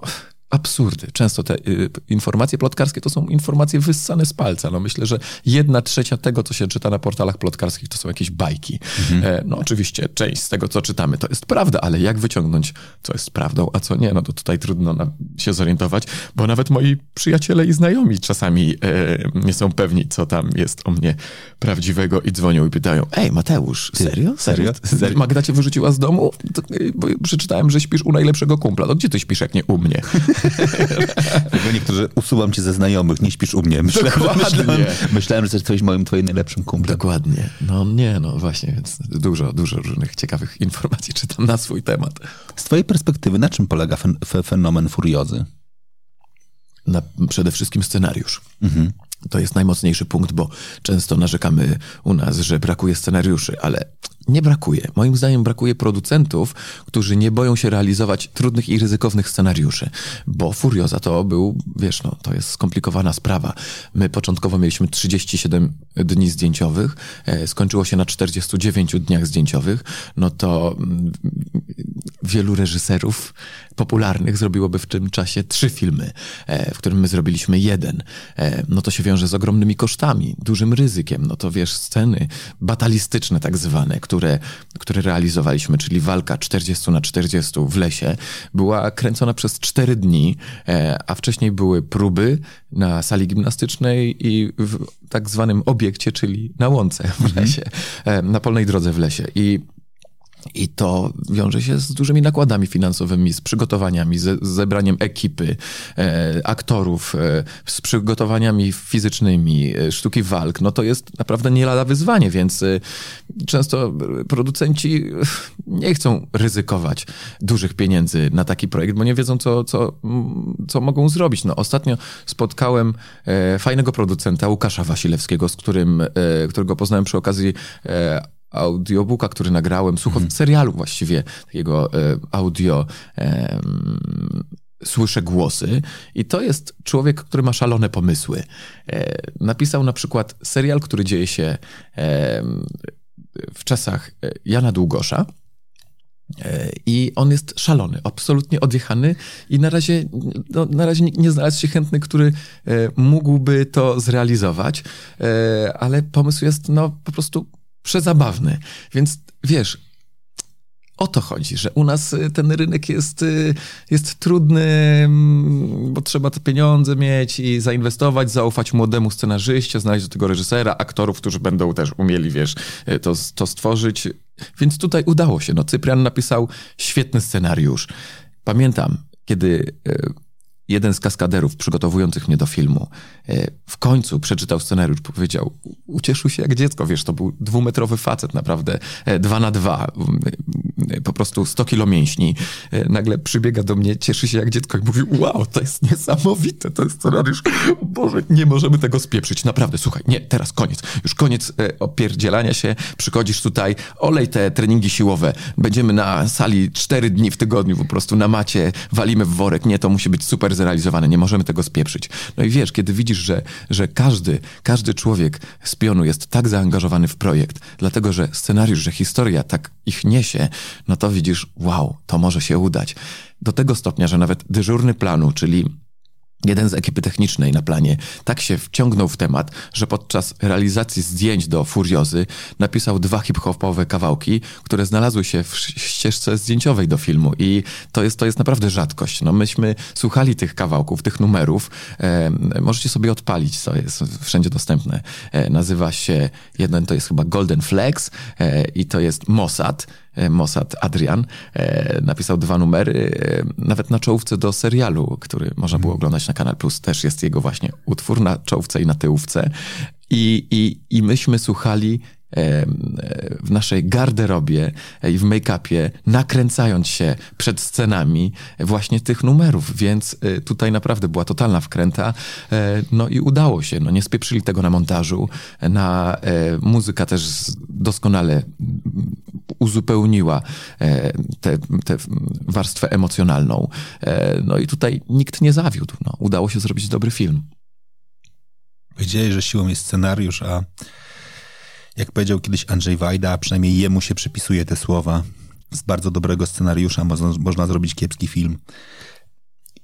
absurdy. Często te y, informacje plotkarskie to są informacje wyssane z palca. No myślę, że jedna trzecia tego, co się czyta na portalach plotkarskich, to są jakieś bajki. Mhm. E, no oczywiście część z tego, co czytamy, to jest prawda, ale jak wyciągnąć, co jest prawdą, a co nie, no to tutaj trudno się zorientować, bo nawet moi przyjaciele i znajomi czasami e, nie są pewni, co tam jest o mnie prawdziwego i dzwonią i pytają, ej Mateusz, serio? Serio? serio? Magda cię wyrzuciła z domu? To, bo przeczytałem, że śpisz u najlepszego kumpla. No gdzie ty śpisz, jak nie u mnie? Tylko niektórzy usuwam cię ze znajomych, nie śpisz u mnie. Myślałem, myślałem, myślałem, że jesteś moim, twoim najlepszym kumplem. Dokładnie. No nie, no właśnie, więc dużo, dużo różnych ciekawych informacji czytam na swój temat. Z twojej perspektywy, na czym polega fen fenomen furiozy? Na przede wszystkim scenariusz. Mhm. To jest najmocniejszy punkt, bo często narzekamy u nas, że brakuje scenariuszy, ale nie brakuje. Moim zdaniem brakuje producentów, którzy nie boją się realizować trudnych i ryzykownych scenariuszy, bo Furioza to był, wiesz, no, to jest skomplikowana sprawa. My początkowo mieliśmy 37 dni zdjęciowych, e, skończyło się na 49 dniach zdjęciowych, no to mm, wielu reżyserów popularnych zrobiłoby w tym czasie trzy filmy, e, w którym my zrobiliśmy jeden. E, no to się wiąże z ogromnymi kosztami, dużym ryzykiem, no to wiesz, sceny batalistyczne tak zwane, które, które realizowaliśmy, czyli walka 40 na 40 w lesie, była kręcona przez 4 dni, e, a wcześniej były próby na sali gimnastycznej i w tak zwanym obiekcie, czyli na łące w mhm. lesie, na polnej drodze w lesie. I I to wiąże się z dużymi nakładami finansowymi, z przygotowaniami, z, zebraniem ekipy, e, aktorów, e, z przygotowaniami fizycznymi, e, sztuki walk. No to jest naprawdę nie lada wyzwanie, więc e, często producenci nie chcą ryzykować dużych pieniędzy na taki projekt, bo nie wiedzą, co, co, co mogą zrobić. No, ostatnio spotkałem e, fajnego producenta, Łukasza Wasilewskiego, z którym, e, którego poznałem przy okazji audiobooka, który nagrałem, słucham mm. serialu właściwie, takiego e, audio. E, słyszę głosy i to jest człowiek, który ma szalone pomysły. E, napisał na przykład serial, który dzieje się e, w czasach e, Jana Długosza. E, I on jest szalony, absolutnie odjechany i na razie, no, na razie nie znalazł się chętny, który mógłby to zrealizować, ale pomysł jest no, po prostu przezabawny. Więc wiesz, o to chodzi, że u nas y, ten rynek jest, y, jest trudny, mm, bo trzeba te pieniądze mieć i zainwestować, zaufać młodemu scenarzyście, znaleźć do tego reżysera, aktorów, którzy będą też umieli, wiesz, y, to, to stworzyć. Więc tutaj udało się. No, Cyprian napisał świetny scenariusz. Pamiętam, kiedy jeden z kaskaderów przygotowujących mnie do filmu e, w końcu przeczytał scenariusz, powiedział, ucieszył się jak dziecko, wiesz, to był dwumetrowy facet, naprawdę, e, dwa na dwa, e, po prostu 100 kilo mięśni. Nagle przybiega do mnie, cieszy się jak dziecko i mówi, wow, to jest niesamowite, to jest scenariusz, Boże, nie możemy tego spieprzyć, naprawdę, słuchaj, nie, teraz koniec, już koniec opierdzielania się, przychodzisz tutaj, olej te treningi siłowe, będziemy na sali cztery dni w tygodniu, po prostu na macie, walimy w worek, nie, to musi być super zrealizowane, nie możemy tego spieprzyć. No i wiesz, kiedy widzisz, że, że każdy, każdy człowiek z pionu jest tak zaangażowany w projekt, dlatego że scenariusz, że historia tak ich niesie, no to widzisz, wow, to może się udać. Do tego stopnia, że nawet dyżurny planu, czyli Jeden z ekipy technicznej na planie tak się wciągnął w temat, że podczas realizacji zdjęć do Furiozy napisał dwa hip-hopowe kawałki, które znalazły się w ścieżce zdjęciowej do filmu i to jest, to jest naprawdę rzadkość. No myśmy słuchali tych kawałków, tych numerów, e, możecie sobie odpalić, co jest wszędzie dostępne. E, nazywa się, jeden to jest chyba Golden Flex e, i to jest Mossad, Mossad Adrian e, napisał dwa numery, e, nawet na czołówce do serialu, który można było oglądać na Kanal Plus, też jest jego właśnie utwór na czołówce i na tyłówce. I, i, i myśmy słuchali w naszej garderobie i w make-upie, nakręcając się przed scenami właśnie tych numerów, więc tutaj naprawdę była totalna wkręta. E, no i udało się, no nie spieprzyli tego na montażu, na e, muzyka też doskonale uzupełniła e, tę warstwę emocjonalną. No i tutaj nikt nie zawiódł. No, udało się zrobić dobry film. Powiedziałeś, że siłą jest scenariusz, a jak powiedział kiedyś Andrzej Wajda, przynajmniej jemu się przypisuje te słowa. Z bardzo dobrego scenariusza można, można zrobić kiepski film.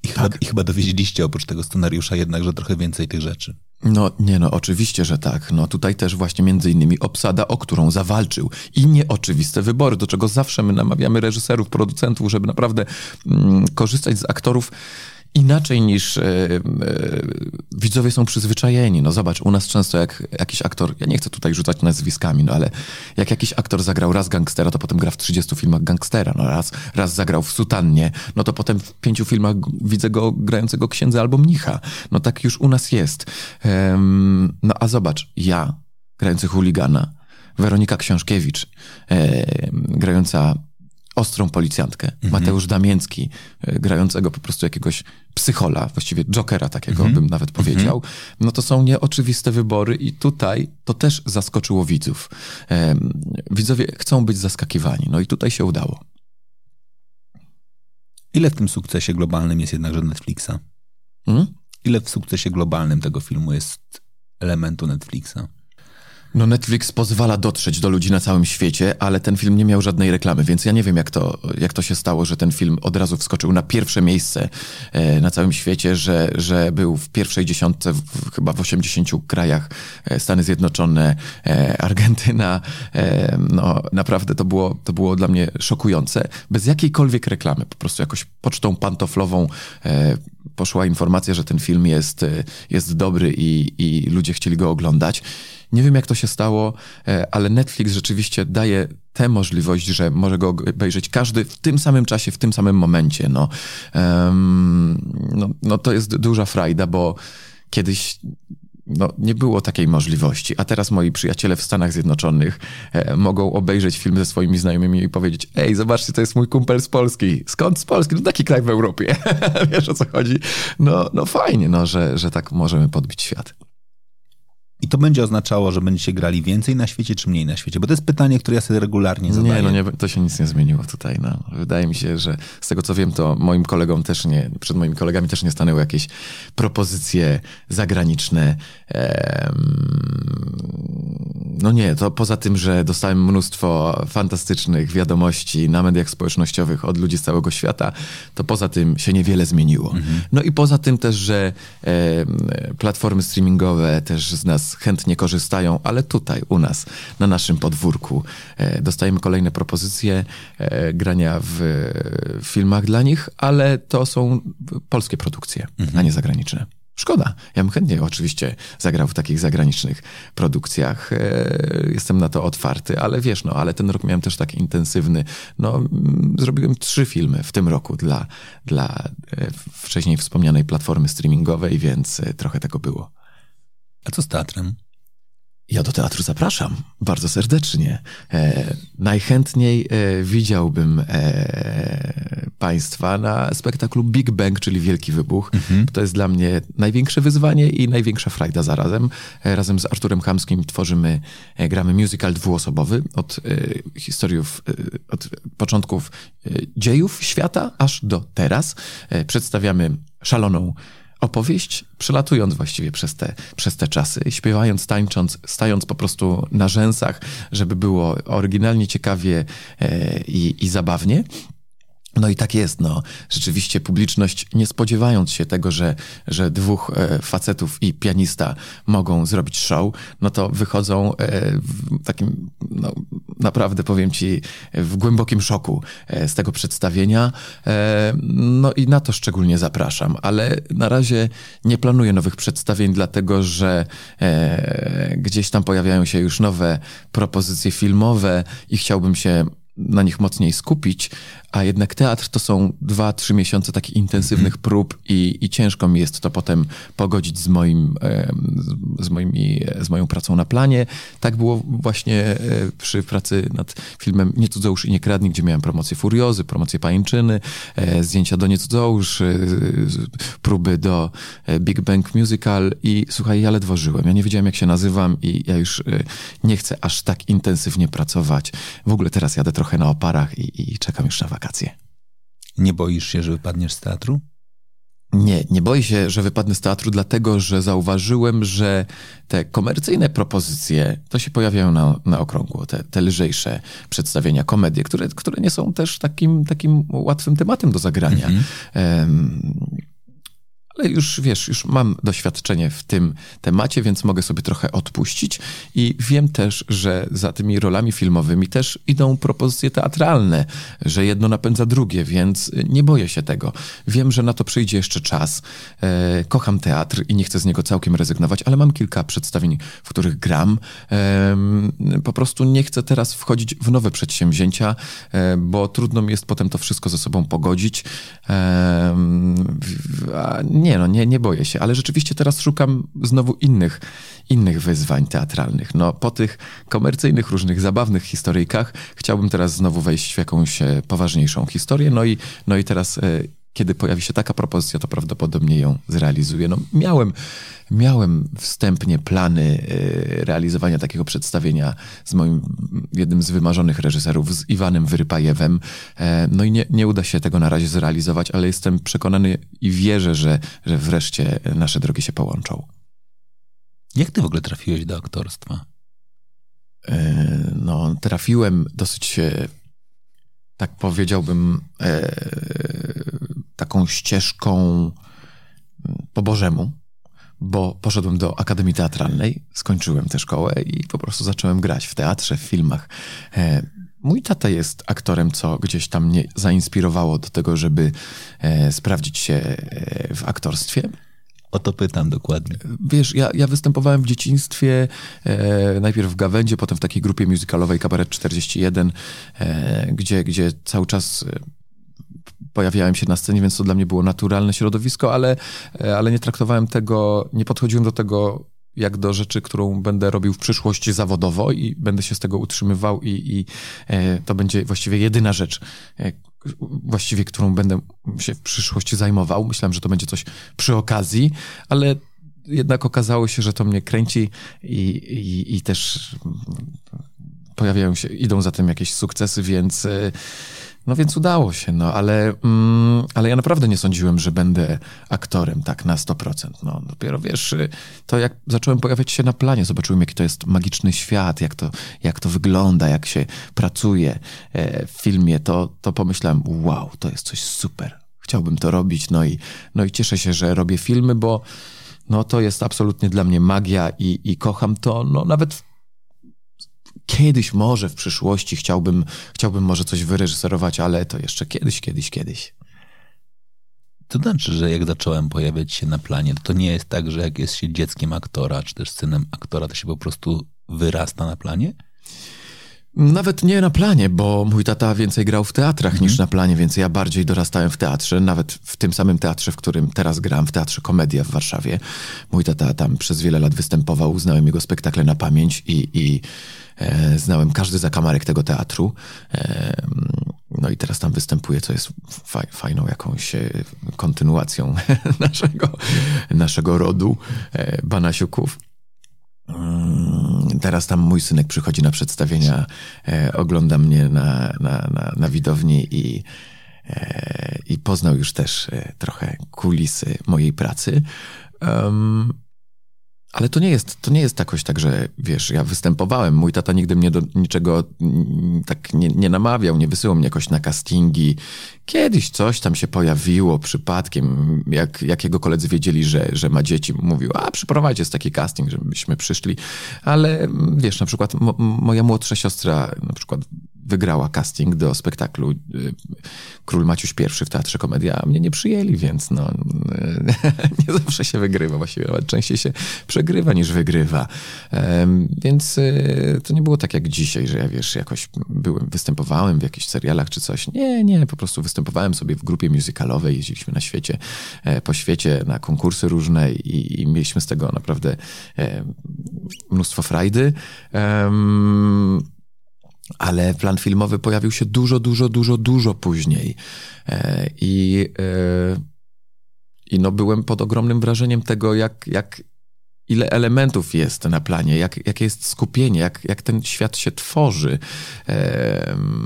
I, tak. chyba, I chyba dowiedzieliście oprócz tego scenariusza jednakże trochę więcej tych rzeczy. No nie, no oczywiście, że tak. No tutaj też właśnie między innymi obsada, o którą zawalczył i nieoczywiste wybory, do czego zawsze my namawiamy reżyserów, producentów, żeby naprawdę mm, korzystać z aktorów inaczej niż e, widzowie są przyzwyczajeni. No zobacz, u nas często jak jakiś aktor, ja nie chcę tutaj rzucać nazwiskami, no ale jak jakiś aktor zagrał raz gangstera, to potem gra w 30 filmach gangstera, no raz, raz zagrał w sutannie, no to potem w pięciu filmach widzę go grającego księdza albo mnicha. No tak już u nas jest. no a zobacz, ja grający chuligana, Weronika Książkiewicz, e, grająca ostrą policjantkę. Mhm. Mateusz Damięcki, e, grającego po prostu jakiegoś psychola, właściwie jokera takiego mhm. bym nawet powiedział. Mhm. No to są nieoczywiste wybory i tutaj to też zaskoczyło widzów. widzowie chcą być zaskakiwani. No i tutaj się udało. Ile w tym sukcesie globalnym jest jednakże Netflixa? Hmm? Ile w sukcesie globalnym tego filmu jest elementu Netflixa? No Netflix pozwala dotrzeć do ludzi na całym świecie, ale ten film nie miał żadnej reklamy, więc ja nie wiem jak to, jak to się stało, że ten film od razu wskoczył na pierwsze miejsce e, na całym świecie, że, że był w pierwszej dziesiątce w, chyba w 80 krajach e, Stany Zjednoczone, e, Argentyna. No naprawdę to było, to było dla mnie szokujące. Bez jakiejkolwiek reklamy, po prostu jakoś pocztą pantoflową poszła informacja, że ten film jest, e, jest dobry i, i ludzie chcieli go oglądać. Nie wiem, jak to się stało, e, ale Netflix rzeczywiście daje tę możliwość, że może go obejrzeć każdy w tym samym czasie, w tym samym momencie. No, um, no, no to jest duża frajda, bo kiedyś no, nie było takiej możliwości. A teraz moi przyjaciele w Stanach Zjednoczonych e, mogą obejrzeć film ze swoimi znajomymi i powiedzieć: Ej, zobaczcie, to jest mój kumpel z Polski. Skąd z Polski? No taki kraj w Europie. Wiesz o co chodzi? No, no fajnie, no, że, że tak możemy podbić świat. I to będzie oznaczało, że będziecie grali więcej na świecie, czy mniej na świecie? Bo to jest pytanie, które ja sobie regularnie zadaję. Nie, no nie, to się nic nie zmieniło tutaj. No. Wydaje mi się, że z tego co wiem, to moim kolegom też nie, przed moimi kolegami też nie stanęły jakieś propozycje zagraniczne. No nie, to poza tym, że dostałem mnóstwo fantastycznych wiadomości na mediach społecznościowych od ludzi z całego świata, to poza tym się niewiele zmieniło. Mhm. No i poza tym też, że platformy streamingowe też z nas chętnie korzystają, ale tutaj u nas, na naszym podwórku, e, dostajemy kolejne propozycje e, grania w filmach dla nich, ale to są polskie produkcje, mhm. a nie zagraniczne. Szkoda. Ja bym chętnie oczywiście zagrał w takich zagranicznych produkcjach. E, jestem na to otwarty, ale wiesz, no, ale ten rok miałem też tak intensywny. No, zrobiłem trzy filmy w tym roku dla, dla wcześniej wspomnianej platformy streamingowej, więc trochę tego było. A co z teatrem? Ja do teatru zapraszam bardzo serdecznie. E, najchętniej e, widziałbym e, Państwa na spektaklu Big Bang, czyli Wielki Wybuch. Mhm. To jest dla mnie największe wyzwanie i największa frajda zarazem. E, razem z Arturem Hamskim tworzymy, e, gramy musical dwuosobowy od e, historiów, od początków dziejów świata aż do teraz. Przedstawiamy szaloną opowieść, przelatując właściwie przez te, przez te czasy, śpiewając, tańcząc, stając po prostu na rzęsach, żeby było oryginalnie, ciekawie e, i, i zabawnie. No i tak jest, no. Rzeczywiście publiczność, nie spodziewając się tego, że, że dwóch e, facetów i pianista mogą zrobić show, no to wychodzą e, w takim, no, naprawdę powiem ci, w głębokim szoku e, z tego przedstawienia. E, no i na to szczególnie zapraszam, ale na razie nie planuję nowych przedstawień, dlatego że e, gdzieś tam pojawiają się już nowe propozycje filmowe i chciałbym się na nich mocniej skupić, a jednak teatr to są dwa, trzy miesiące takich intensywnych mm. prób i, i ciężko mi jest to potem pogodzić z, moim, z, moimi, z moją pracą na planie. Tak było właśnie e, przy pracy nad filmem Nie cudzołóż i nie kradnij, gdzie miałem promocję Furiozy, promocję Pajęczyny, e, zdjęcia do Nie cudzołóż, e, próby do Big Bang Musical i słuchaj, ja ledwo żyłem. Ja nie wiedziałem, jak się nazywam i ja już nie chcę aż tak intensywnie pracować. W ogóle teraz jadę trochę na oparach i, i czekam już na wakacje wakacje. Nie boisz się, że wypadniesz z teatru? Nie, nie boję się, że wypadnę z teatru, dlatego że zauważyłem, że te komercyjne propozycje to się pojawiają na, na okrągło, te, te lżejsze przedstawienia, komedie, które, które nie są też takim, takim łatwym tematem do zagrania. Mm -hmm. um, ale już wiesz, już mam doświadczenie w tym temacie, więc mogę sobie trochę odpuścić i wiem też, że za tymi rolami filmowymi też idą propozycje teatralne, że jedno napędza drugie, więc nie boję się tego. Wiem, że na to przyjdzie jeszcze czas. E, kocham teatr i nie chcę z niego całkiem rezygnować, ale mam kilka przedstawień, w których gram. Po prostu nie chcę teraz wchodzić w nowe przedsięwzięcia, e, bo trudno mi jest potem to wszystko ze sobą pogodzić. E, nie, no nie, nie boję się, ale rzeczywiście teraz szukam znowu innych, innych wyzwań teatralnych. No, po tych komercyjnych, różnych zabawnych historyjkach chciałbym teraz znowu wejść w jakąś e, poważniejszą historię. No i, no i teraz, e, kiedy pojawi się taka propozycja, to prawdopodobnie ją zrealizuję. No, miałem, miałem wstępnie plany e, realizowania takiego przedstawienia z moim jednym z wymarzonych reżyserów, z Iwanem Wyrypajewem. No i nie, nie uda się tego na razie zrealizować, ale jestem przekonany i wierzę, że, że wreszcie nasze drogi się połączą. Jak ty w ogóle trafiłeś do aktorstwa? E, no, trafiłem dosyć, tak powiedziałbym, e, taką ścieżką po Bożemu, bo poszedłem do Akademii Teatralnej, skończyłem tę szkołę i po prostu zacząłem grać w teatrze, w filmach. E, mój tata jest aktorem, co gdzieś tam mnie zainspirowało do tego, żeby e, sprawdzić się e, w aktorstwie. O to pytam dokładnie. Wiesz, ja, ja występowałem w dzieciństwie, e, najpierw w Gawędzie, potem w takiej grupie musicalowej Kabaret 41, e, gdzie, gdzie cały czas pojawiałem się na scenie, więc to dla mnie było naturalne środowisko, ale, e, ale nie traktowałem tego, nie podchodziłem do tego jak do rzeczy, którą będę robił w przyszłości zawodowo i będę się z tego utrzymywał i, i e, to będzie właściwie jedyna rzecz, e, właściwie którą będę się w przyszłości zajmował. Myślałem, że to będzie coś przy okazji, ale jednak okazało się, że to mnie kręci i, i, i też pojawiają się, idą za tym jakieś sukcesy, więc e, no więc udało się, no ale, mm, ale ja naprawdę nie sądziłem, że będę aktorem tak na 100%. No dopiero wiesz, to jak zacząłem pojawiać się na planie, zobaczyłem jaki to jest magiczny świat, jak to, jak to wygląda, jak się pracuje e, w filmie, to, to pomyślałem, wow, to jest coś super. Chciałbym to robić, no i, no i cieszę się, że robię filmy, bo no to jest absolutnie dla mnie magia i, i kocham to, no nawet kiedyś może w przyszłości chciałbym, chciałbym może coś wyreżyserować, ale to jeszcze kiedyś, kiedyś, kiedyś. To znaczy, że jak zacząłem pojawiać się na planie, to nie jest tak, że jak jest się dzieckiem aktora, czy też synem aktora, to się po prostu wyrasta na planie? Nawet nie na planie, bo mój tata więcej grał w teatrach mm. niż na planie, więc ja bardziej dorastałem w teatrze, nawet w tym samym teatrze, w którym teraz gram, w Teatrze Komedia w Warszawie. Mój tata tam przez wiele lat występował, znałem jego spektakle na pamięć i, i e, znałem każdy zakamarek tego teatru. E, no i teraz tam występuję, co jest faj, fajną jakąś e, kontynuacją naszego, naszego rodu e, Banasiuków. Mm, teraz tam mój synek przychodzi na przedstawienia, e, ogląda mnie na, na, na, na widowni i, e, i poznał już też e, trochę kulisy mojej pracy. Um, ale to nie jest, to nie jest jakoś tak, że wiesz, ja występowałem, mój tata nigdy mnie do niczego tak nie, nie namawiał, nie wysyłał mnie jakoś na castingi. Kiedyś coś tam się pojawiło przypadkiem, jak, jak jego koledzy wiedzieli, że, że ma dzieci, mówił, a przyprowadź jest taki casting, żebyśmy przyszli. Ale wiesz, na przykład moja młodsza siostra na przykład wygrała casting do spektaklu y, Król Maciuś I w Teatrze Komedia, a mnie nie przyjęli, więc no, nie zawsze się wygrywa, właściwie nawet częściej się przegrywa niż wygrywa. Więc y, to nie było tak jak dzisiaj, że ja wiesz, jakoś byłem, występowałem w jakichś serialach czy coś. Nie, nie, po prostu występowałem sobie w grupie musicalowej, jeździliśmy na świecie, e, po świecie na konkursy różne i, i mieliśmy z tego naprawdę e, mnóstwo frajdy. Ale plan filmowy pojawił się dużo, dużo, dużo, dużo później. E, I, e, i no byłem pod ogromnym wrażeniem tego, jak, jak ile elementów jest na planie, jak, jakie jest skupienie, jak, jak ten świat się tworzy.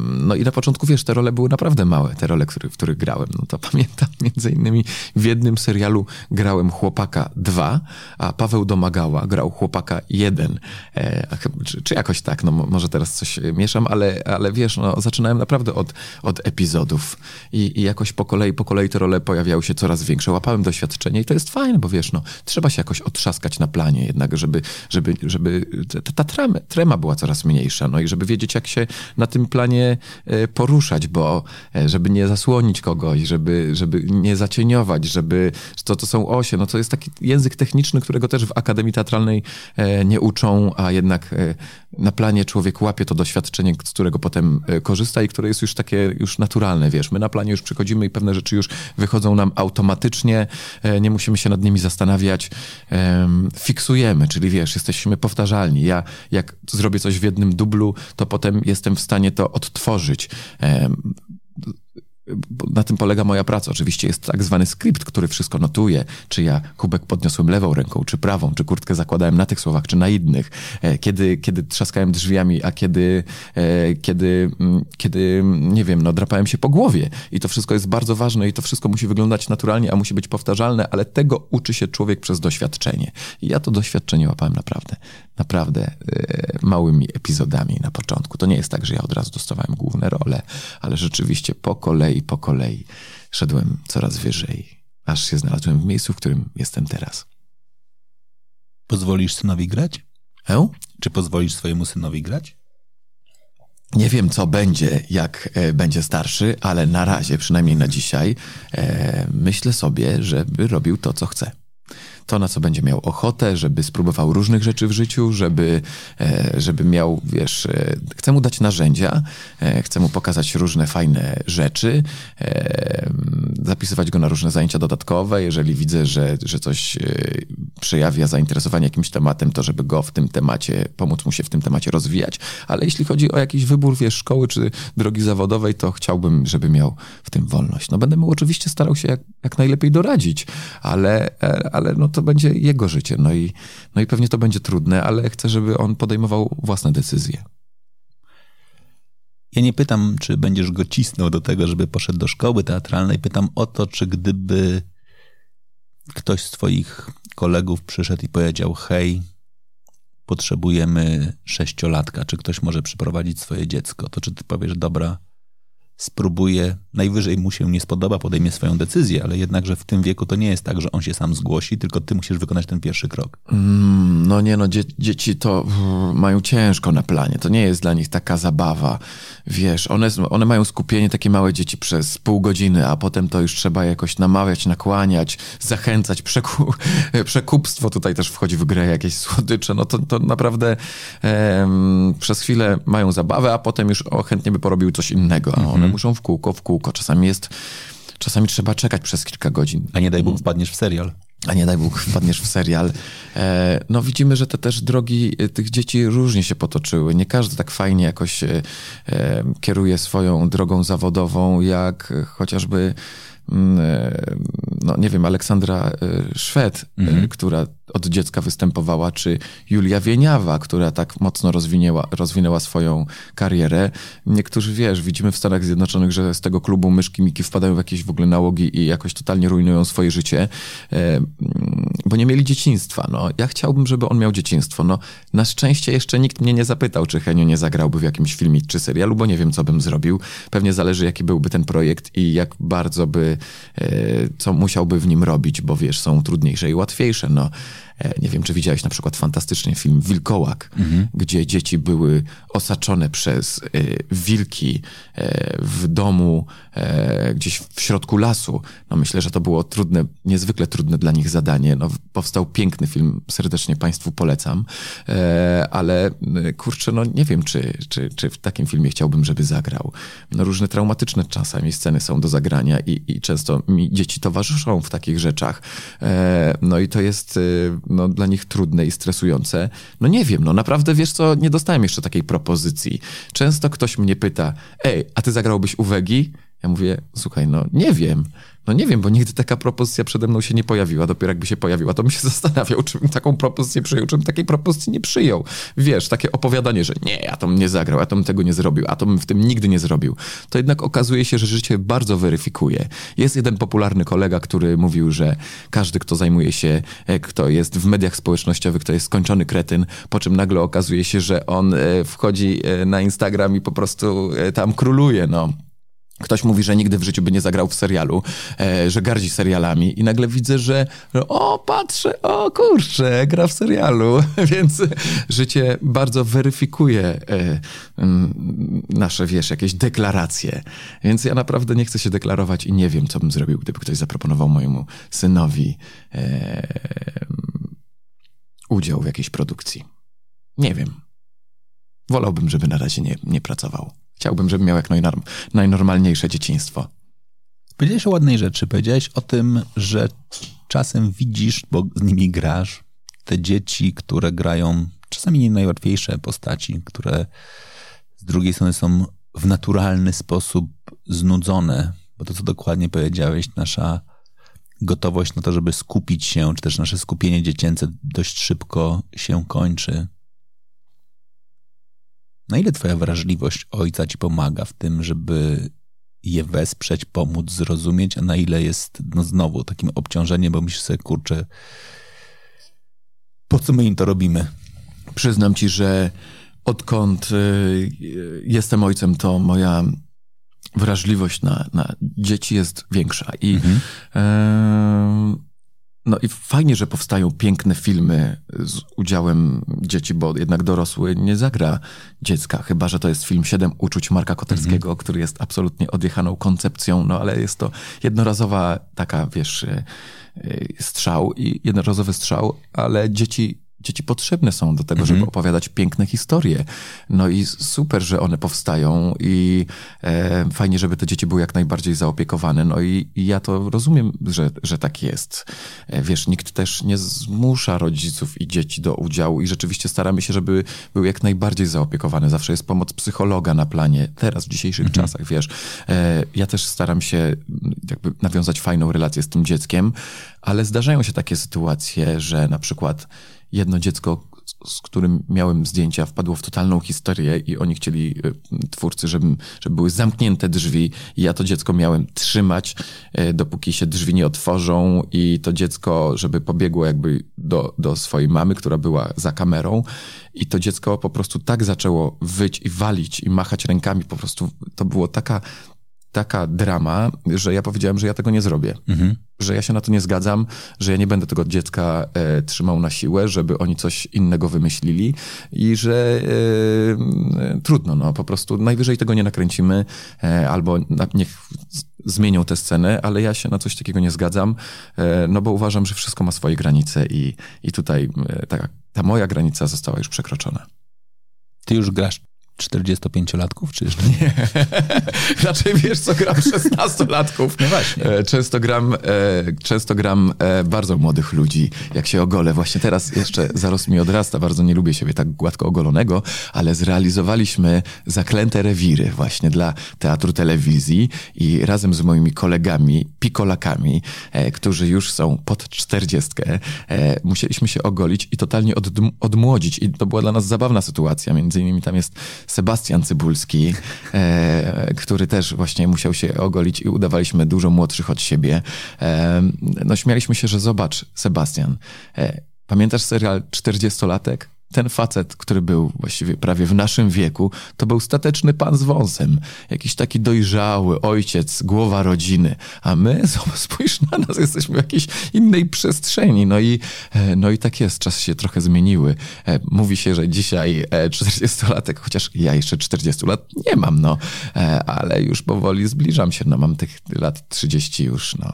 No i na początku, wiesz, te role były naprawdę małe, te role, który, w których grałem. No to pamiętam, między innymi w jednym serialu grałem chłopaka 2, a Paweł Domagała grał chłopaka 1. E, czy, czy, jakoś tak, no może teraz coś mieszam, ale, ale wiesz, no zaczynałem naprawdę od, od epizodów i, i jakoś po kolei, po kolei te role pojawiały się coraz większe. Łapałem doświadczenie i to jest fajne, bo wiesz, no trzeba się jakoś otrzaskać na planie jednak, żeby, żeby, żeby ta, ta trema, trema była coraz mniejsza, no i żeby wiedzieć, jak się na tym planie e, poruszać, bo e, żeby nie zasłonić kogoś, żeby, żeby nie zacieniować, żeby to, to są osie, no to jest taki język techniczny, którego też w Akademii Teatralnej e, nie uczą, a jednak na planie człowiek łapie to doświadczenie, z którego potem korzysta i które jest już takie już naturalne, wiesz, my na planie już przychodzimy i pewne rzeczy już wychodzą nam automatycznie, nie musimy się nad nimi zastanawiać fiksujemy, czyli wiesz, jesteśmy powtarzalni. Ja jak zrobię coś w jednym dublu, to potem jestem w stanie to odtworzyć na tym polega moja praca. Oczywiście jest tak zwany skrypt, który wszystko notuje, czy ja kubek podniosłem lewą ręką, czy prawą, czy kurtkę zakładałem na tych słowach, czy na innych, e, kiedy, kiedy trzaskałem drzwiami, a kiedy, e, kiedy, mm, kiedy, nie wiem, no, drapałem się po głowie. I to wszystko jest bardzo ważne i to wszystko musi wyglądać naturalnie, a musi być powtarzalne, ale tego uczy się człowiek przez doświadczenie. I ja to doświadczenie łapałem naprawdę, naprawdę e, małymi epizodami na początku. To nie jest tak, że ja od razu dostawałem główne role, ale rzeczywiście po kolei po kolei szedłem coraz wyżej, aż się znalazłem w miejscu, w którym jestem teraz. Pozwolisz synowi grać? E? Czy pozwolisz swojemu synowi grać? Nie wiem, co będzie, jak e, będzie starszy, ale na razie, przynajmniej na dzisiaj, e, myślę sobie, żeby robił to, co chce to, na co będzie miał ochotę, żeby spróbował różnych rzeczy w życiu, żeby, e, żeby miał, wiesz, e, chcę mu dać narzędzia, e, chcę mu pokazać różne fajne rzeczy, zapisywać go na różne zajęcia dodatkowe. Jeżeli widzę, że, że coś przejawia zainteresowanie jakimś tematem, to żeby go w tym temacie, pomóc mu się w tym temacie rozwijać. Ale jeśli chodzi o jakiś wybór, wiesz, szkoły czy drogi zawodowej, to chciałbym, żeby miał w tym wolność. No będę mu oczywiście starał się jak, jak najlepiej doradzić, ale, ale no to będzie jego życie. No i, no i pewnie to będzie trudne, ale chcę, żeby on podejmował własne decyzje. Ja nie pytam, czy będziesz go cisnął do tego, żeby poszedł do szkoły teatralnej. Pytam o to, czy gdyby ktoś z Twoich kolegów przyszedł i powiedział: Hej, potrzebujemy sześciolatka, czy ktoś może przyprowadzić swoje dziecko, to czy ty powiesz: Dobra, spróbuje, najwyżej mu się nie spodoba, podejmie swoją decyzję, ale jednakże w tym wieku to nie jest tak, że on się sam zgłosi, tylko ty musisz wykonać ten pierwszy krok. Mm, no nie no, dzie dzieci to mają ciężko na planie, to nie jest dla nich taka zabawa, wiesz, one, one mają skupienie, takie małe dzieci przez pół godziny, a potem to już trzeba jakoś namawiać, nakłaniać, zachęcać, przeku przekupstwo tutaj też wchodzi w grę, jakieś słodycze, no to, to naprawdę em, przez chwilę mają zabawę, a potem już o, chętnie by porobił coś innego, a one muszą w kółko, w kółko. Czasami jest, czasami trzeba czekać przez kilka godzin. A nie daj Bóg wpadniesz w serial. A nie daj Bóg wpadniesz w serial. E, no widzimy, że te też drogi e, tych dzieci różnie się potoczyły. Nie każdy tak fajnie jakoś e, kieruje swoją drogą zawodową, jak chociażby mm, no nie wiem, Aleksandra Szwed, mhm. która od dziecka występowała, czy Julia Wieniawa, która tak mocno rozwinęła, rozwinęła swoją karierę. Niektórzy, wiesz, widzimy w Stanach Zjednoczonych, że z tego klubu myszki Miki wpadają w jakieś w ogóle nałogi i jakoś totalnie rujnują swoje życie, e, bo nie mieli dzieciństwa. No, ja chciałbym, żeby on miał dzieciństwo. No, na szczęście jeszcze nikt mnie nie zapytał, czy Henio nie zagrałby w jakimś filmie czy serialu, bo nie wiem, co bym zrobił. Pewnie zależy, jaki byłby ten projekt i jak bardzo by, e, co musiałby w nim robić, bo wiesz, są trudniejsze i łatwiejsze. No, nie wiem, czy widziałeś na przykład fantastyczny film Wilkołak, mhm. gdzie dzieci były osaczone przez e, wilki e, w domu gdzieś w środku lasu. No myślę, że to było trudne, niezwykle trudne dla nich zadanie. No, powstał piękny film, serdecznie Państwu polecam, ale kurczę, no nie wiem, czy, czy, czy w takim filmie chciałbym, żeby zagrał. No, różne traumatyczne czasami sceny są do zagrania i, i często mi dzieci towarzyszą w takich rzeczach. No i to jest no, dla nich trudne i stresujące. No nie wiem, no naprawdę wiesz co, nie dostałem jeszcze takiej propozycji. Często ktoś mnie pyta, ej, a ty zagrałbyś u Wegi? Ja mówię, słuchaj, no nie wiem. No nie wiem, bo nigdy taka propozycja przede mną się nie pojawiła. Dopiero jakby się pojawiła, to bym się zastanawiał, czy bym taką propozycję przyjął, czy bym takiej propozycji nie przyjął. Wiesz, takie opowiadanie, że nie, ja to bym nie zagrał, ja to bym tego nie zrobił, a to bym w tym nigdy nie zrobił. To jednak okazuje się, że życie bardzo weryfikuje. Jest jeden popularny kolega, który mówił, że każdy, kto zajmuje się, e, kto jest w mediach społecznościowych, to jest skończony kretyn, po czym nagle okazuje się, że on e, wchodzi e, na Instagram i po prostu tam króluje, no. Ktoś mówi, że nigdy w życiu by nie zagrał w serialu, e, że gardzi serialami i nagle widzę, że o, patrzę, o kurczę, gra w serialu, więc życie bardzo weryfikuje e, nasze, wiesz, jakieś deklaracje. Więc ja naprawdę nie chcę się deklarować i nie wiem, co bym zrobił, gdyby ktoś zaproponował mojemu synowi e, udział w jakiejś produkcji. Nie wiem. Wolałbym, żeby na razie nie, nie pracował. Chciałbym, żeby miał jak najnorm, najnormalniejsze dzieciństwo. Powiedziałeś o ładnej rzeczy. Powiedziałeś o tym, że czasem widzisz, bo z nimi grasz, te dzieci, które grają czasami nie najłatwiejsze postaci, które z drugiej strony są w naturalny sposób znudzone, bo to, co dokładnie powiedziałeś, nasza gotowość na to, żeby skupić się, czy też nasze skupienie dziecięce dość szybko się kończy. Na ile twoja wrażliwość ojca ci pomaga w tym, żeby je wesprzeć, pomóc, zrozumieć, a na ile jest, no znowu, takim obciążeniem, bo myślisz sobie, kurczę, po co my im to robimy? Przyznam ci, że odkąd y, jestem ojcem, to moja wrażliwość na, na dzieci jest większa i mhm. No i fajnie, że powstają piękne filmy z udziałem dzieci, bo jednak dorosły nie zagra dziecka, chyba że to jest film Siedem uczuć Marka Koterskiego, który jest absolutnie odjechaną koncepcją, no ale jest to jednorazowa taka, wiesz, y, strzał i jednorazowy strzał, ale dzieci Dzieci potrzebne są do tego, żeby opowiadać piękne historie. No i super, że one powstają i e, fajnie, żeby te dzieci były jak najbardziej zaopiekowane. No i, i ja to rozumiem, że, że tak jest. E, wiesz, nikt też nie zmusza rodziców i dzieci do udziału i rzeczywiście staramy się, żeby były jak najbardziej zaopiekowane. Zawsze jest pomoc psychologa na planie. Teraz, w dzisiejszych czasach, wiesz. E, ja też staram się jakby nawiązać fajną relację z tym dzieckiem, ale zdarzają się takie sytuacje, że na przykład jedno dziecko, z którym miałem zdjęcia, wpadło w totalną histerię i oni chcieli, y, twórcy, żeby, żeby były zamknięte drzwi. I ja to dziecko miałem trzymać, y, dopóki się drzwi nie otworzą i to dziecko, żeby pobiegło jakby do, do swojej mamy, która była za kamerą. I to dziecko po prostu tak zaczęło wyć i walić i machać rękami, po prostu to było taka taka drama, że ja powiedziałem, że ja tego nie zrobię. Mhm. Że ja się na to nie zgadzam, że ja nie będę tego dziecka e, trzymał na siłę, żeby oni coś innego wymyślili i że e, trudno, no po prostu najwyżej tego nie nakręcimy e, albo na, niech zmienią tę scenę, ale ja się na coś takiego nie zgadzam, e, no bo uważam, że wszystko ma swoje granice i, i tutaj e, ta, ta moja granica została już przekroczona. Ty już grasz 45-latków, czy jeszcze nie? Raczej wiesz, co gram 16-latków. No właśnie. E, często gram, e, często gram e, bardzo młodych ludzi, jak się ogolę. Właśnie teraz jeszcze zaraz mi odrasta, bardzo nie lubię siebie tak gładko ogolonego, ale zrealizowaliśmy Zaklęte Rewiry właśnie dla Teatru Telewizji i razem z moimi kolegami, pikolakami, którzy już są pod czterdziestkę, musieliśmy się ogolić i totalnie od, odmłodzić. I to była dla nas zabawna sytuacja. Między innymi tam jest Sebastian Cybulski, e, który też właśnie musiał się ogolić i udawaliśmy dużo młodszych od siebie. E, no śmialiśmy się, że zobacz, Sebastian, e, pamiętasz serial 40-latek? Ten facet, który był właściwie prawie w naszym wieku, to był stateczny pan z wąsem. Jakiś taki dojrzały ojciec, głowa rodziny. A my, spójrz na nas, jesteśmy w jakiejś innej przestrzeni. No i, e, no i tak jest, czasy się trochę zmieniły. E, mówi się, że dzisiaj 40-latek, e, chociaż ja jeszcze 40 lat nie mam, no, ale już powoli zbliżam się. No mam tych lat 30 już, no,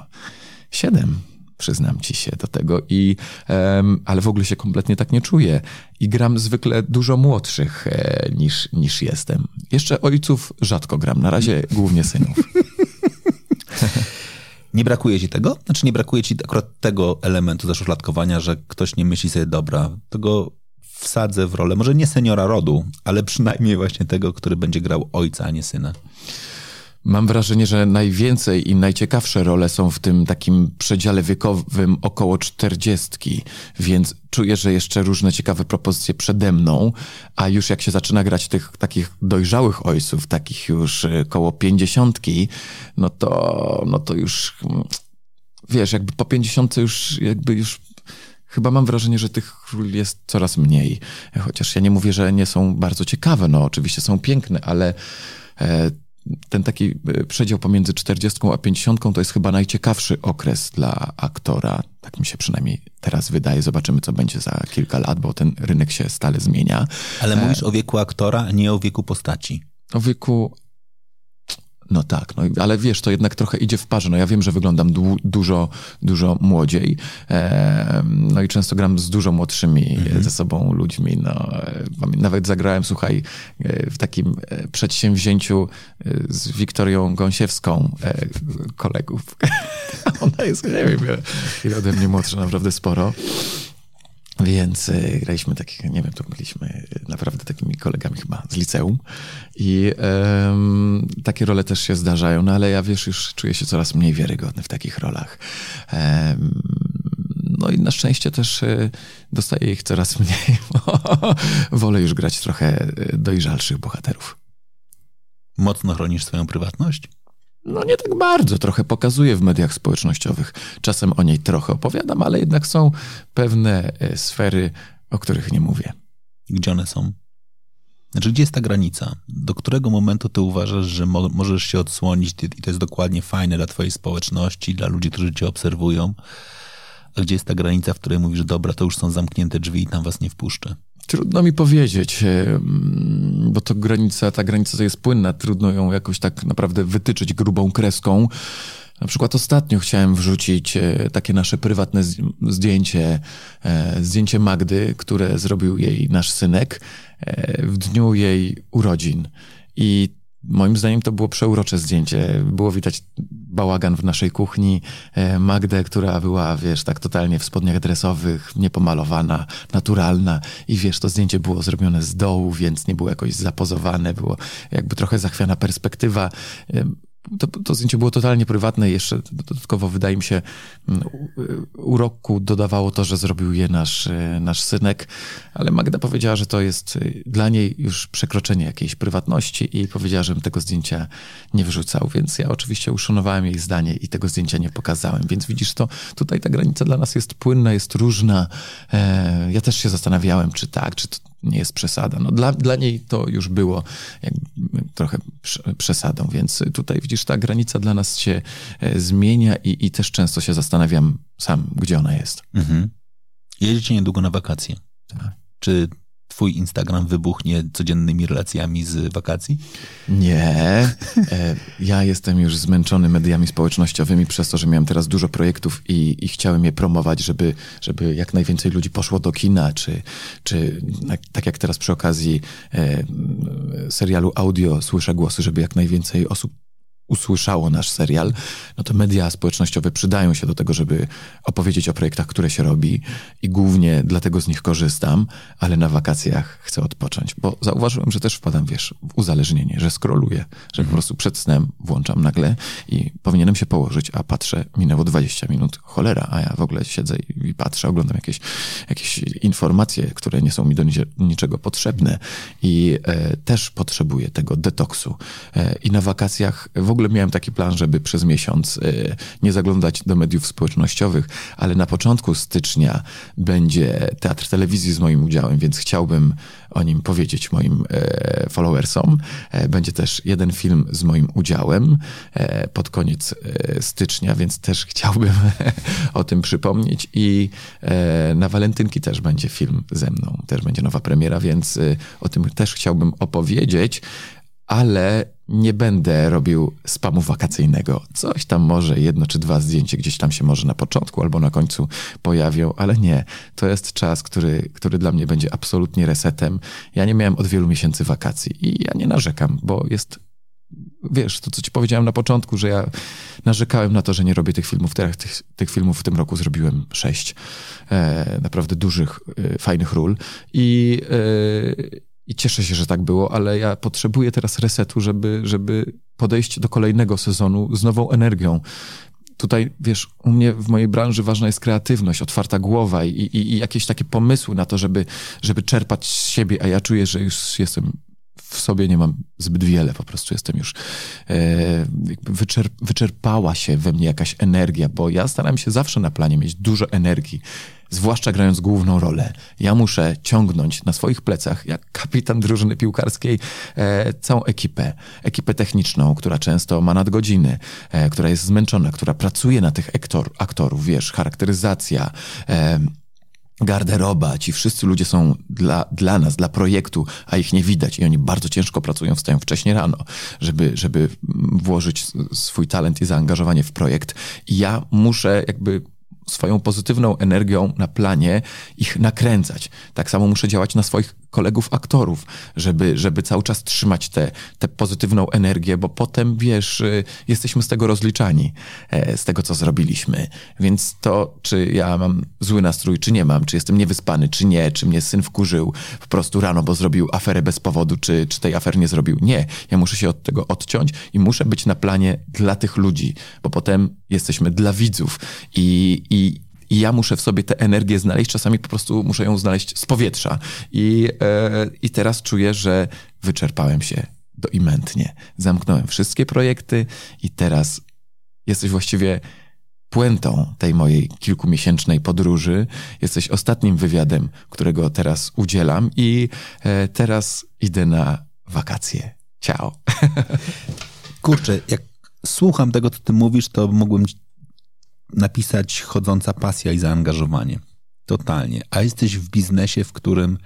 7 przyznam ci się do tego, i, um, ale w ogóle się kompletnie tak nie czuję. I gram zwykle dużo młodszych e, niż, niż jestem. Jeszcze ojców rzadko gram, na razie głównie synów. Nie brakuje ci tego? Znaczy nie brakuje ci akurat tego elementu zaszufladkowania, że ktoś nie myśli sobie, dobra, tego wsadzę w rolę, może nie seniora rodu, ale przynajmniej właśnie tego, który będzie grał ojca, a nie syna. Mam wrażenie, że najwięcej i najciekawsze role są w tym takim przedziale wiekowym około czterdziestki, więc czuję, że jeszcze różne ciekawe propozycje przede mną, a już jak się zaczyna grać tych takich dojrzałych ojców, takich już y, koło pięćdziesiątki, no to, no to już, wiesz, jakby po pięćdziesiątce już jakby już chyba mam wrażenie, że tych ról jest coraz mniej. Chociaż ja nie mówię, że nie są bardzo ciekawe, no oczywiście są piękne, ale e, ten taki e, przedział pomiędzy 40 a 50 to jest chyba najciekawszy okres dla aktora. Tak mi się przynajmniej teraz wydaje. Zobaczymy, co będzie za kilka lat, bo ten rynek się stale zmienia. Ale mówisz o wieku aktora, a nie o wieku postaci. O wieku no tak, no, ale wiesz, to jednak trochę idzie w parze. No ja wiem, że wyglądam du dużo, dużo młodziej. E, no i często gram z dużo młodszymi mm -hmm. ze sobą ludźmi. No, nawet zagrałem, słuchaj, e, w takim e, przedsięwzięciu e, z Wiktorią Gąsiewską, kolegów. Ona jest, nie wiem, ile ode mnie młodsza, naprawdę sporo. Więc y, graliśmy takich, nie wiem, to byliśmy naprawdę takimi kolegami chyba z liceum i y, takie role też się zdarzają, no ale ja wiesz, już czuję się coraz mniej wiarygodny w takich rolach. no i na szczęście też y, dostaję ich coraz mniej, wolę już grać trochę y, dojrzalszych bohaterów. Mocno chronisz swoją prywatność? No nie tak bardzo, trochę pokazuję w mediach społecznościowych. Czasem o niej trochę opowiadam, ale jednak są pewne e, sfery, o których nie mówię. Gdzie one są? Znaczy, gdzie jest ta granica? Do którego momentu ty uważasz, że mo możesz się odsłonić i to jest dokładnie fajne dla twojej społeczności, dla ludzi, którzy cię obserwują, A gdzie jest ta granica, w której mówisz, dobra, to już są zamknięte drzwi i tam was nie wpuszczę? Trudno mi powiedzieć, e, bo to granica, ta granica jest płynna, trudno ją jakoś tak naprawdę wytyczyć grubą kreską. Na przykład ostatnio chciałem wrzucić e, takie nasze prywatne zdjęcie, e, zdjęcie Magdy, które zrobił jej nasz synek w dniu jej urodzin. I Moim zdaniem to było przeurocze zdjęcie. Było widać bałagan w naszej kuchni, e, Magdę, która była, wiesz, tak totalnie w spodniach dresowych, niepomalowana, naturalna i wiesz, to zdjęcie było zrobione z dołu, więc nie było jakoś zapozowane, było jakby trochę zachwiana perspektywa. To, to zdjęcie było totalnie prywatne. Jeszcze dodatkowo, wydaje mi się, mm, uroku dodawało to, że zrobił je nasz, e, nasz synek, ale Magda powiedziała, że to jest e, dla niej już przekroczenie jakiejś prywatności i powiedziała, żebym tego zdjęcia nie wrzucał. Więc ja oczywiście uszanowałem jej zdanie i tego zdjęcia nie pokazałem. Więc widzisz, to tutaj ta granica dla nas jest płynna, jest różna. E, ja też się zastanawiałem, czy tak, czy to nie jest przesada. No dla, dla niej to już było trochę przesadą, więc tutaj widzisz, ta granica dla nas się e, zmienia i, i też często się zastanawiam sam, gdzie ona jest. Mhm. Jedziecie niedługo na wakacje. Tak. Czy twój Instagram wybuchnie codziennymi relacjami z wakacji? Nie. E, ja jestem już zmęczony mediami społecznościowymi przez to, że miałem teraz dużo projektów i, i chciałem je promować, żeby, żeby jak najwięcej ludzi poszło do kina, czy, czy tak jak teraz przy okazji e, serialu audio słyszę głosy, żeby jak najwięcej osób usłyszało nasz serial, no to media społecznościowe przydają się do tego, żeby opowiedzieć o projektach, które się robi i głównie dlatego z nich korzystam, ale na wakacjach chcę odpocząć, bo zauważyłem, że też wpadam, wiesz, w uzależnienie, że skroluję, że po mhm. prostu przed snem włączam nagle i powinienem się położyć, a patrzę, minęło 20 minut, cholera, a ja w ogóle siedzę i, patrzę, oglądam jakieś, jakieś informacje, które nie są mi do niczego potrzebne i e, też potrzebuję tego detoksu. E, I na wakacjach w ogóle miałem taki plan, żeby przez miesiąc y, nie zaglądać do mediów społecznościowych, ale na początku stycznia będzie teatr telewizji z moim udziałem, więc chciałbym o nim powiedzieć moim e, followersom. E, będzie też jeden film z moim udziałem e, pod koniec stycznia, więc też chciałbym o tym przypomnieć. I na walentynki też będzie film ze mną, też będzie nowa premiera, więc o tym też chciałbym opowiedzieć ale nie będę robił spamu wakacyjnego. Coś tam może, jedno czy dwa zdjęcia gdzieś tam się może na początku albo na końcu pojawią, ale nie. To jest czas, który, który dla mnie będzie absolutnie resetem. Ja nie miałem od wielu miesięcy wakacji i ja nie narzekam, bo jest wiesz, to co ci powiedziałem na początku, że ja narzekałem na to, że nie robię tych filmów. Teraz tych, tych filmów w tym roku zrobiłem sześć. E, naprawdę dużych, e, fajnych ról. I, e, i cieszę się, że tak było, ale ja potrzebuję teraz resetu, żeby, żeby podejść do kolejnego sezonu z nową energią. Tutaj, wiesz, u mnie w mojej branży ważna jest kreatywność, otwarta głowa i, i, i jakieś takie pomysły na to, żeby, żeby czerpać z siebie, a ja czuję, że już jestem w sobie nie mam zbyt wiele, po prostu jestem już, e, wyczerp wyczerpała się we mnie jakaś energia, bo ja staram się zawsze na planie mieć dużo energii, zwłaszcza grając główną rolę. Ja muszę ciągnąć na swoich plecach, jak kapitan drużyny piłkarskiej, e, całą ekipę. Ekipę techniczną, która często ma nadgodziny, e, która jest zmęczona, która pracuje na tych aktor, aktorów, wiesz, charakteryzacja, garderoba, ci wszyscy ludzie są dla, dla nas, dla projektu, a ich nie widać i oni bardzo ciężko pracują, wstają wcześnie rano, żeby, żeby włożyć swój talent i zaangażowanie w projekt. I ja muszę jakby swoją pozytywną energią na planie ich nakręcać. Tak samo muszę działać na swoich kolegów aktorów, żeby, żeby cały czas trzymać tę te, te pozytywną energię, bo potem, wiesz, y, jesteśmy z tego rozliczani, e, z tego, co zrobiliśmy. Więc to, czy ja mam zły nastrój, czy nie mam, czy jestem niewyspany, czy nie, czy mnie syn wkurzył po prostu rano, bo zrobił aferę bez powodu, czy, czy tej afery nie zrobił. Nie, ja muszę się od tego odciąć i muszę być na planie dla tych ludzi, bo potem jesteśmy dla widzów i, i, i ja muszę w sobie tę energię znaleźć, czasami po prostu muszę ją znaleźć z powietrza. I, e, i teraz czuję, że wyczerpałem się doimentnie. Zamknąłem wszystkie projekty i teraz jesteś właściwie puentą tej mojej kilkumiesięcznej podróży. Jesteś ostatnim wywiadem, którego teraz udzielam i e, teraz idę na wakacje. Ciao. Kurczę, jak słucham tego, co ty mówisz, to mógłbym napisać chodząca pasja i zaangażowanie. Totalnie. A jesteś w biznesie, w którym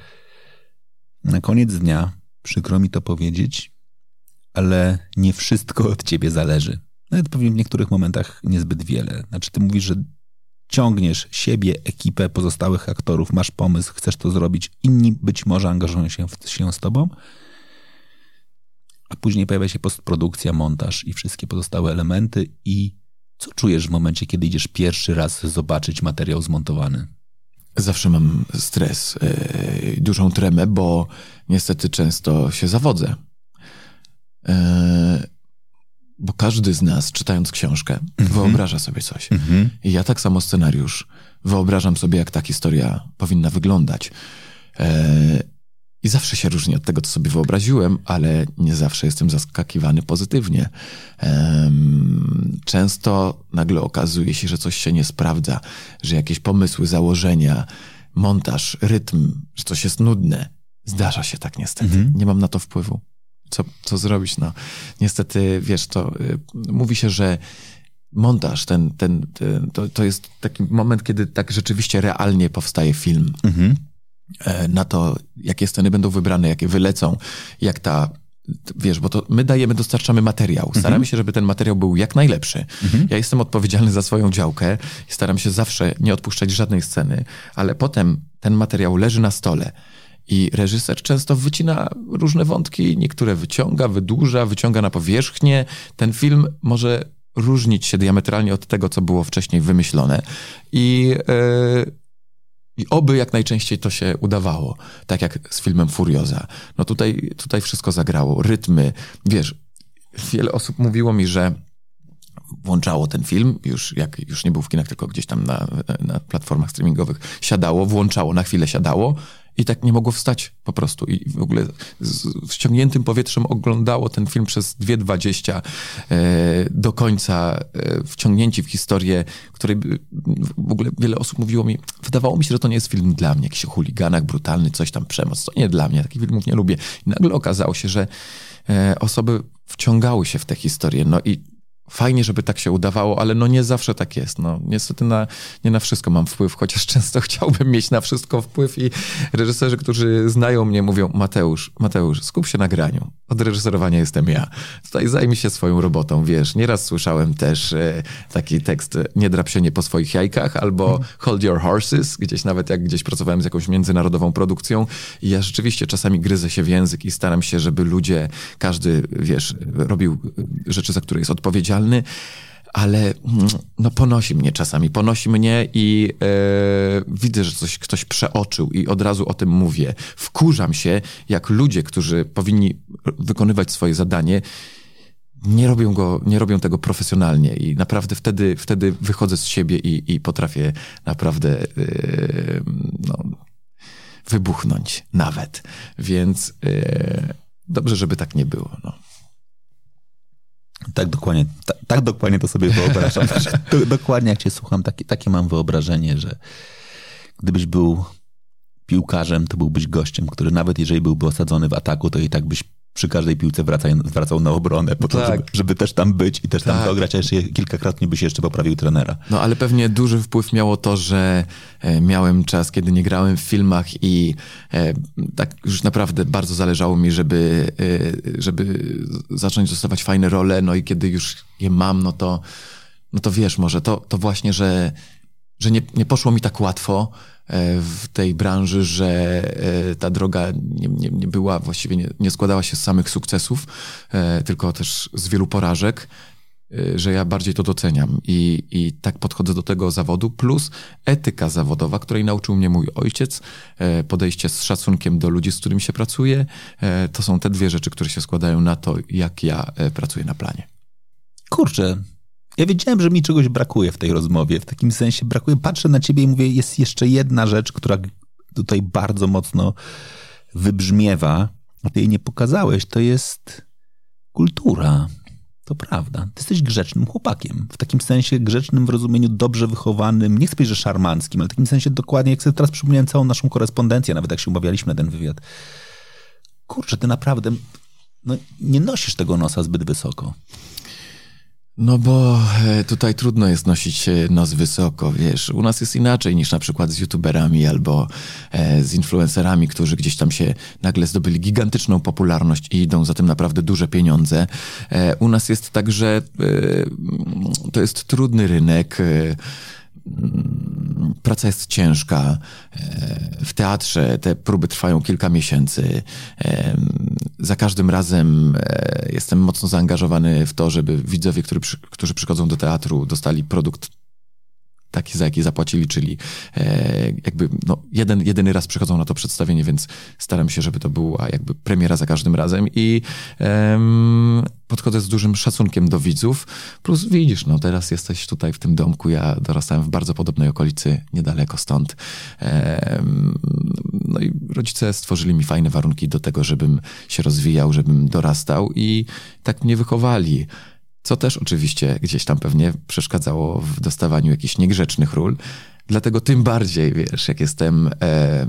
na koniec dnia, przykro mi to powiedzieć, ale nie wszystko od ciebie zależy. Nawet powiem w niektórych momentach niezbyt wiele. Znaczy, ty mówisz, że ciągniesz siebie, ekipę, pozostałych aktorów, masz pomysł, chcesz to zrobić, inni być może angażują się, w, się z tobą, a później pojawia się postprodukcja, montaż i wszystkie pozostałe elementy i co czujesz w momencie, kiedy idziesz pierwszy raz zobaczyć materiał zmontowany? Zawsze mam stres, yy, dużą tremę, bo niestety często się zawodzę. Yy, bo każdy z nas, czytając książkę, mhm. wyobraża sobie coś. Mhm. I ja tak samo scenariusz wyobrażam sobie, jak ta historia powinna wyglądać. Yy, i zawsze się różni od tego, co sobie wyobraziłem, ale nie zawsze jestem zaskakiwany pozytywnie. Często nagle okazuje się, że coś się nie sprawdza, że jakieś pomysły, założenia, montaż, rytm, że coś jest nudne. Zdarza się tak niestety. Mhm. Nie mam na to wpływu. Co, co zrobić? No, niestety, wiesz, to y, mówi się, że montaż, ten, ten, ten to, to jest taki moment, kiedy tak rzeczywiście realnie powstaje film. Mhm na to, jakie sceny będą wybrane, jakie wylecą, jak ta wiesz, bo to my dajemy, dostarczamy materiał. Mhm. Staramy się, żeby ten materiał był jak najlepszy. Mhm. Ja jestem odpowiedzialny za swoją działkę i staram się zawsze nie odpuszczać żadnej sceny, ale potem ten materiał leży na stole i reżyser często wycina różne wątki, niektóre wyciąga, wydłuża, wyciąga na powierzchnię. Ten film może różnić się diametralnie od tego, co było wcześniej wymyślone. I yy, i oby jak najczęściej to się udawało, tak jak z filmem Furioza. No tutaj, tutaj wszystko zagrało, rytmy. Wiesz, wiele osób mówiło mi, że włączało ten film, już jak już nie był w kinach, tylko gdzieś tam na, na platformach streamingowych, siadało, włączało, na chwilę siadało i tak nie mogło wstać po prostu. I w ogóle z wściągniętym powietrzem oglądało ten film przez 2.20 e, do końca, e, wciągnięci w historię, której w ogóle wiele osób mówiło mi, wydawało mi się, że to nie jest film dla mnie, jakiś o chuliganach, brutalny, coś tam, przemoc, to nie dla mnie, takich filmów nie lubię. I nagle okazało się, że e, osoby wciągały się w tę historię, no i fajnie, żeby tak się udawało, ale no nie zawsze tak jest. No, niestety na, nie na wszystko mam wpływ, chociaż często chciałbym mieć na wszystko wpływ i reżyserzy, którzy znają mnie mówią, Mateusz, Mateusz, skup się na graniu. Od reżyserowania jestem ja. Tutaj zajmij się swoją robotą, wiesz. Nieraz słyszałem też e, taki tekst, nie drap się nie po swoich jajkach, albo hmm. hold your horses, gdzieś nawet jak gdzieś pracowałem z jakąś międzynarodową produkcją i ja rzeczywiście czasami gryzę się w język i staram się, żeby ludzie, każdy, wiesz, robił rzeczy, za które jest odpowiedzialny, ale mm, no, ponosi mnie czasami, ponosi mnie i e, widzę, że coś ktoś przeoczył i od razu o tym mówię. Wkurzam się, jak ludzie, którzy powinni wykonywać swoje zadanie, nie robią, go, nie robią tego profesjonalnie i naprawdę wtedy, wtedy wychodzę z siebie i, i potrafię naprawdę e, no, wybuchnąć nawet. Więc e, dobrze, żeby tak nie było. No. Tak dokładnie, tak, tak dokładnie to sobie wyobrażam. dokładnie jak cię słucham, takie, takie mam wyobrażenie, że gdybyś był piłkarzem, to byłbyś gościem, który nawet jeżeli byłby osadzony w ataku, to i tak byś przy każdej piłce wracał, wracał na obronę, po to, tak. żeby, żeby, też tam być i też tak. tam dograć, a jeszcze kilkakrotnie byś jeszcze poprawił trenera. No ale pewnie duży wpływ miało to, że e, miałem czas, kiedy nie grałem w filmach i e, tak już naprawdę bardzo zależało mi, żeby, e, żeby zacząć dostawać fajne role, no i kiedy już je mam, no to, no to wiesz, może to, to właśnie, że, że nie, nie poszło mi tak łatwo, w tej branży, że e, ta droga nie, nie, nie była, właściwie nie, nie, składała się z samych sukcesów, e, tylko też z wielu porażek, że ja bardziej to doceniam i, i tak podchodzę do tego zawodu, plus etyka zawodowa, której nauczył mnie mój ojciec, podejście z szacunkiem do ludzi, z którymi się pracuje. To są te dwie rzeczy, które się składają na to, jak ja pracuję na planie. Kurczę, ja wiedziałem, że mi czegoś brakuje w tej rozmowie. W takim sensie brakuje. Patrzę na ciebie i mówię, jest jeszcze jedna rzecz, która tutaj bardzo mocno wybrzmiewa, a ty jej nie pokazałeś. To jest kultura. To prawda. Ty jesteś grzecznym chłopakiem. W takim sensie grzecznym w rozumieniu dobrze wychowanym, nie chcę powiedzieć, że szarmanckim, ale w takim sensie dokładnie, jak sobie teraz przypomniałem całą naszą korespondencję, nawet jak się umawialiśmy na ten wywiad. Kurczę, ty naprawdę no, nie nosisz tego nosa zbyt wysoko. No bo e, tutaj trudno jest nosić e, nos wysoko, wiesz. U nas jest inaczej niż na przykład z youtuberami albo e, z influencerami, którzy gdzieś tam się nagle zdobyli gigantyczną popularność i idą za tym naprawdę duże pieniądze. U nas jest tak, że to jest trudny rynek praca jest ciężka. E, w teatrze te próby trwają kilka miesięcy. E, za każdym razem e, jestem mocno zaangażowany w to, żeby widzowie, którzy przychodzą do teatru, dostali produkt taki, za jaki zapłacili, czyli e, jakby no, jeden, jedyny raz przychodzą na to przedstawienie, więc staram się, żeby to była jakby premiera za każdym razem i e, podchodzę z dużym szacunkiem do widzów. Plus widzisz, no teraz jesteś tutaj w tym domku, ja dorastałem w bardzo podobnej okolicy, niedaleko stąd. No i rodzice stworzyli mi fajne warunki do tego, żebym się rozwijał, żebym dorastał i tak mnie wychowali co też oczywiście gdzieś tam pewnie przeszkadzało w dostawaniu jakichś niegrzecznych ról. Dlatego tym bardziej, wiesz, jak jestem e,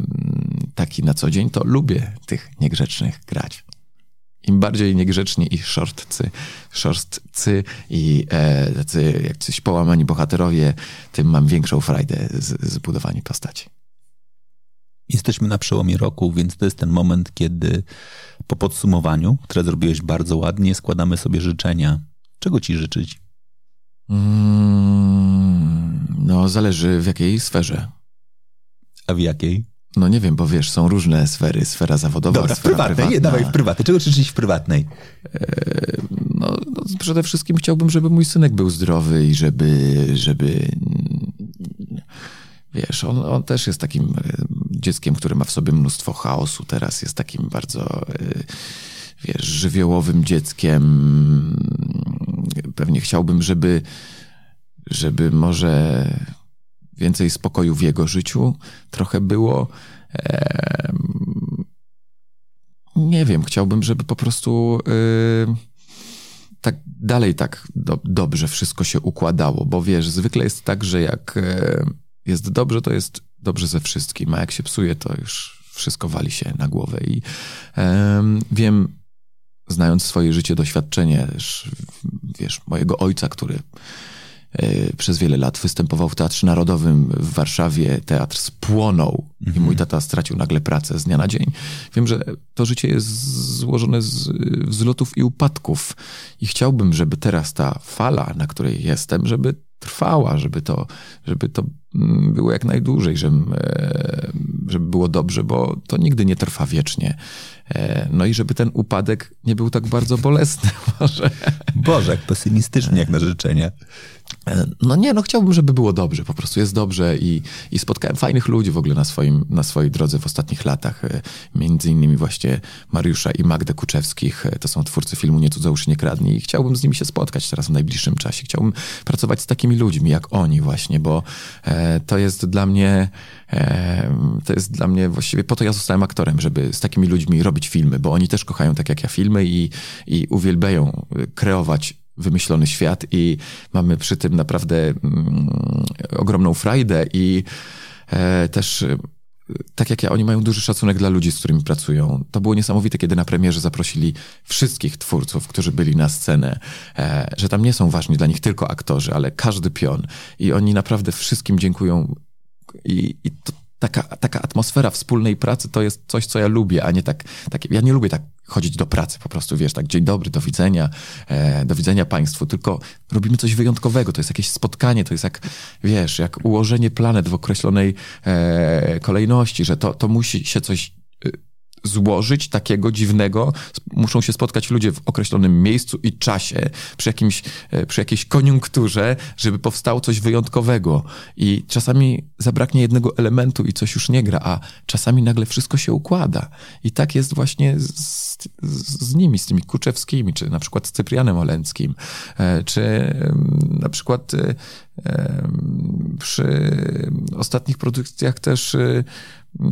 taki na co dzień, to lubię tych niegrzecznych grać. Im bardziej niegrzeczni i szortcy, szorstcy i e, tacy jak coś połamani bohaterowie, tym mam większą frajdę z, z budowania postaci. Jesteśmy na przełomie roku, więc to jest ten moment, kiedy po podsumowaniu, które zrobiłeś bardzo ładnie, składamy sobie życzenia Czego ci życzyć? Mm, no, zależy w jakiej sferze. A w jakiej? No nie wiem, bo wiesz, są różne sfery. Sfera zawodowa, Dobra, sfera prywatnej. prywatna. Nie, dawaj w prywatnej. Czego życzyć w prywatnej? E, no, no, przede wszystkim chciałbym, żeby mój synek był zdrowy i żeby, żeby wiesz, on, on też jest takim e, dzieckiem, które ma w sobie mnóstwo chaosu. Teraz jest takim bardzo e, wiesz, żywiołowym dzieckiem. Pewnie chciałbym, żeby, żeby może więcej spokoju w jego życiu trochę było. Nie wiem, chciałbym, żeby po prostu y, tak dalej tak do, dobrze wszystko się układało, bo wiesz, zwykle jest tak, że jak e, jest dobrze, to jest dobrze ze wszystkim, a jak się psuje, to już wszystko wali się na głowę i wiem, znając swoje życie, doświadczenie, wiesz, mojego ojca, który e, przez wiele lat występował w Teatrze Narodowym w Warszawie, teatr spłonął mhm. i mój tata stracił nagle pracę z dnia na dzień. Wiem, że to życie jest złożone z wzlotów i upadków i chciałbym, żeby teraz ta fala, na której jestem, żeby trwała, żeby to, żeby to mm, było jak najdłużej, żeby, żeby było dobrze, bo to nigdy nie trwa wiecznie. E, no i żeby ten upadek nie był tak bardzo bolesny może. Boże, jak pesymistycznie jak na życzenie. E, no nie, no chciałbym, żeby było dobrze, po prostu jest dobrze i, i spotkałem fajnych ludzi w ogóle na, swoim, na swojej drodze w ostatnich latach, e, między innymi właśnie Mariusza i Magdę Kuczewskich, to są twórcy filmu Nie cudzołóż nie kradnij i chciałbym z nimi się spotkać teraz w najbliższym czasie. Chciałbym pracować z takimi ludźmi jak oni właśnie, bo e, to jest dla mnie e, to jest dla mnie właściwie, po to ja zostałem aktorem, żeby z takimi ludźmi robić filmy, bo oni też kochają tak jak ja filmy i, i uwielbiają kreować wymyślony świat i mamy przy tym naprawdę mm, ogromną frajdę i e, też tak jak ja, oni mają duży szacunek dla ludzi, z którymi pracują. To było niesamowite, kiedy na premierze zaprosili wszystkich twórców, którzy byli na scenę, e, że tam nie są ważni dla nich tylko aktorzy, ale każdy pion. I oni naprawdę wszystkim dziękują. I, i to, taka, taka atmosfera wspólnej pracy to jest coś, co ja lubię, a nie tak, tak ja nie lubię tak chodzić do pracy po prostu, wiesz, tak dzień dobry, do widzenia, e, do widzenia Państwu, tylko robimy coś wyjątkowego, to jest jakieś spotkanie, to jest jak, wiesz, jak ułożenie planet w określonej e, kolejności, że to, to musi się coś złożyć takiego dziwnego. Muszą się spotkać ludzie w określonym miejscu i czasie, przy, jakimś, e, przy jakiejś koniunkturze, żeby powstało coś wyjątkowego. I czasami zabraknie jednego elementu i coś już nie gra, a czasami nagle wszystko się układa. I tak jest właśnie z, z nimi, z tymi Kuczewskimi, czy na przykład z Cyprianem Olenckim, e, czy na przykład e, przy ostatnich produkcjach też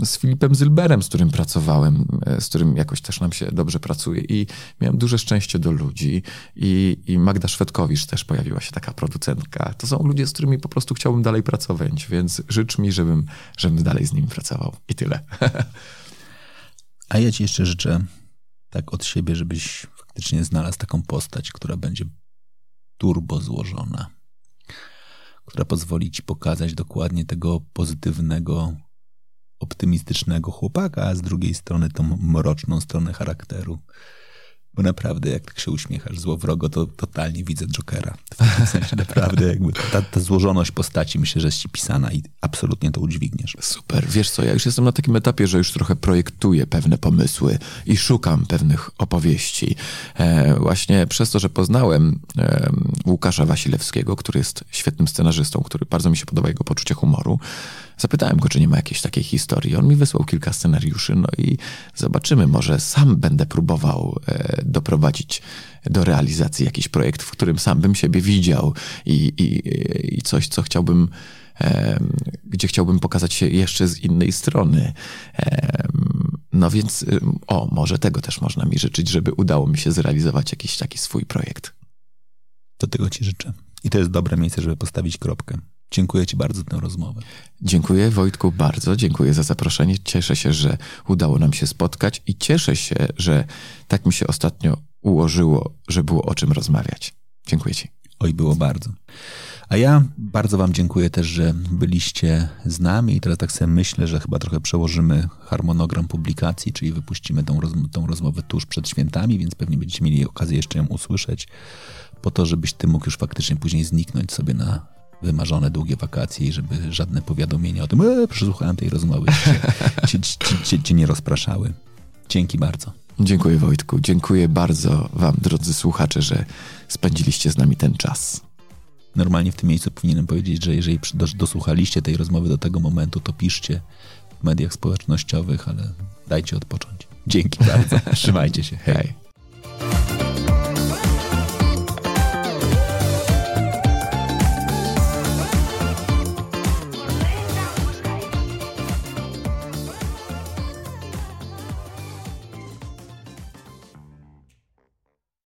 z Filipem Zylberem, z którym pracowałem, e, z którym jakoś też nam się dobrze pracuje i miałem duże szczęście do ludzi i, i Magda Szwedkowicz też pojawiła się taka producentka. To są ludzie, z którymi po prostu chciałbym dalej pracować, więc życz mi, żebym, żebym dalej z nimi pracował i tyle. A ja ci jeszcze życzę tak od siebie, żebyś faktycznie znalazł taką postać, która będzie turbo złożona, która pozwoli ci pokazać dokładnie tego pozytywnego, optymistycznego chłopaka, a z drugiej strony tą mroczną stronę charakteru. Bo naprawdę, jak tak się uśmiechasz złowrogo, to totalnie widzę Jokera. W sensie naprawdę jakby ta, ta złożoność postaci myślę, że jest ci pisana i absolutnie to udźwigniesz. Super. Wiesz co, ja już jestem na takim etapie, że już trochę projektuję pewne pomysły i szukam pewnych opowieści. E, właśnie przez to, że poznałem e, Łukasza Wasilewskiego, który jest świetnym scenarzystą, który bardzo mi się podoba jego poczucie humoru, Zapytałem go, czy nie ma jakiejś takiej historii. On mi wysłał kilka scenariuszy, no i zobaczymy, może sam będę próbował e, doprowadzić do realizacji jakiś projekt, w którym sam bym siebie widział i, i, i coś, co chciałbym, gdzie chciałbym pokazać się jeszcze z innej strony. No więc, o, może tego też można mi życzyć, żeby udało mi się zrealizować jakiś taki swój projekt. Do tego ci życzę. I to jest dobre miejsce, żeby postawić kropkę. Dziękuję Ci bardzo za tę rozmowę. Dziękuję Wojtku bardzo, dziękuję za zaproszenie. Cieszę się, że udało nam się spotkać i cieszę się, że tak mi się ostatnio ułożyło, że było o czym rozmawiać. Dziękuję Ci. Oj, było bardzo. A ja bardzo Wam dziękuję też, że byliście z nami i teraz tak sobie myślę, że chyba trochę przełożymy harmonogram publikacji, czyli wypuścimy tą, rozm tą rozmowę tuż przed świętami, więc pewnie będziecie mieli okazję jeszcze ją usłyszeć, po to, żebyś Ty mógł już faktycznie później zniknąć sobie na wymarzone długie wakacje i żeby żadne powiadomienia o tym, e, przesłuchałem tej rozmowy, cię, cię, cię, nie rozpraszały. Dzięki bardzo. Dziękuję Wojtku, dziękuję bardzo Wam, drodzy słuchacze, że spędziliście z nami ten czas. Normalnie w tym miejscu powinienem powiedzieć, że jeżeli dosłuchaliście tej rozmowy do tego momentu, to piszcie w mediach społecznościowych, ale dajcie odpocząć. Dzięki bardzo. Trzymajcie się. Hej.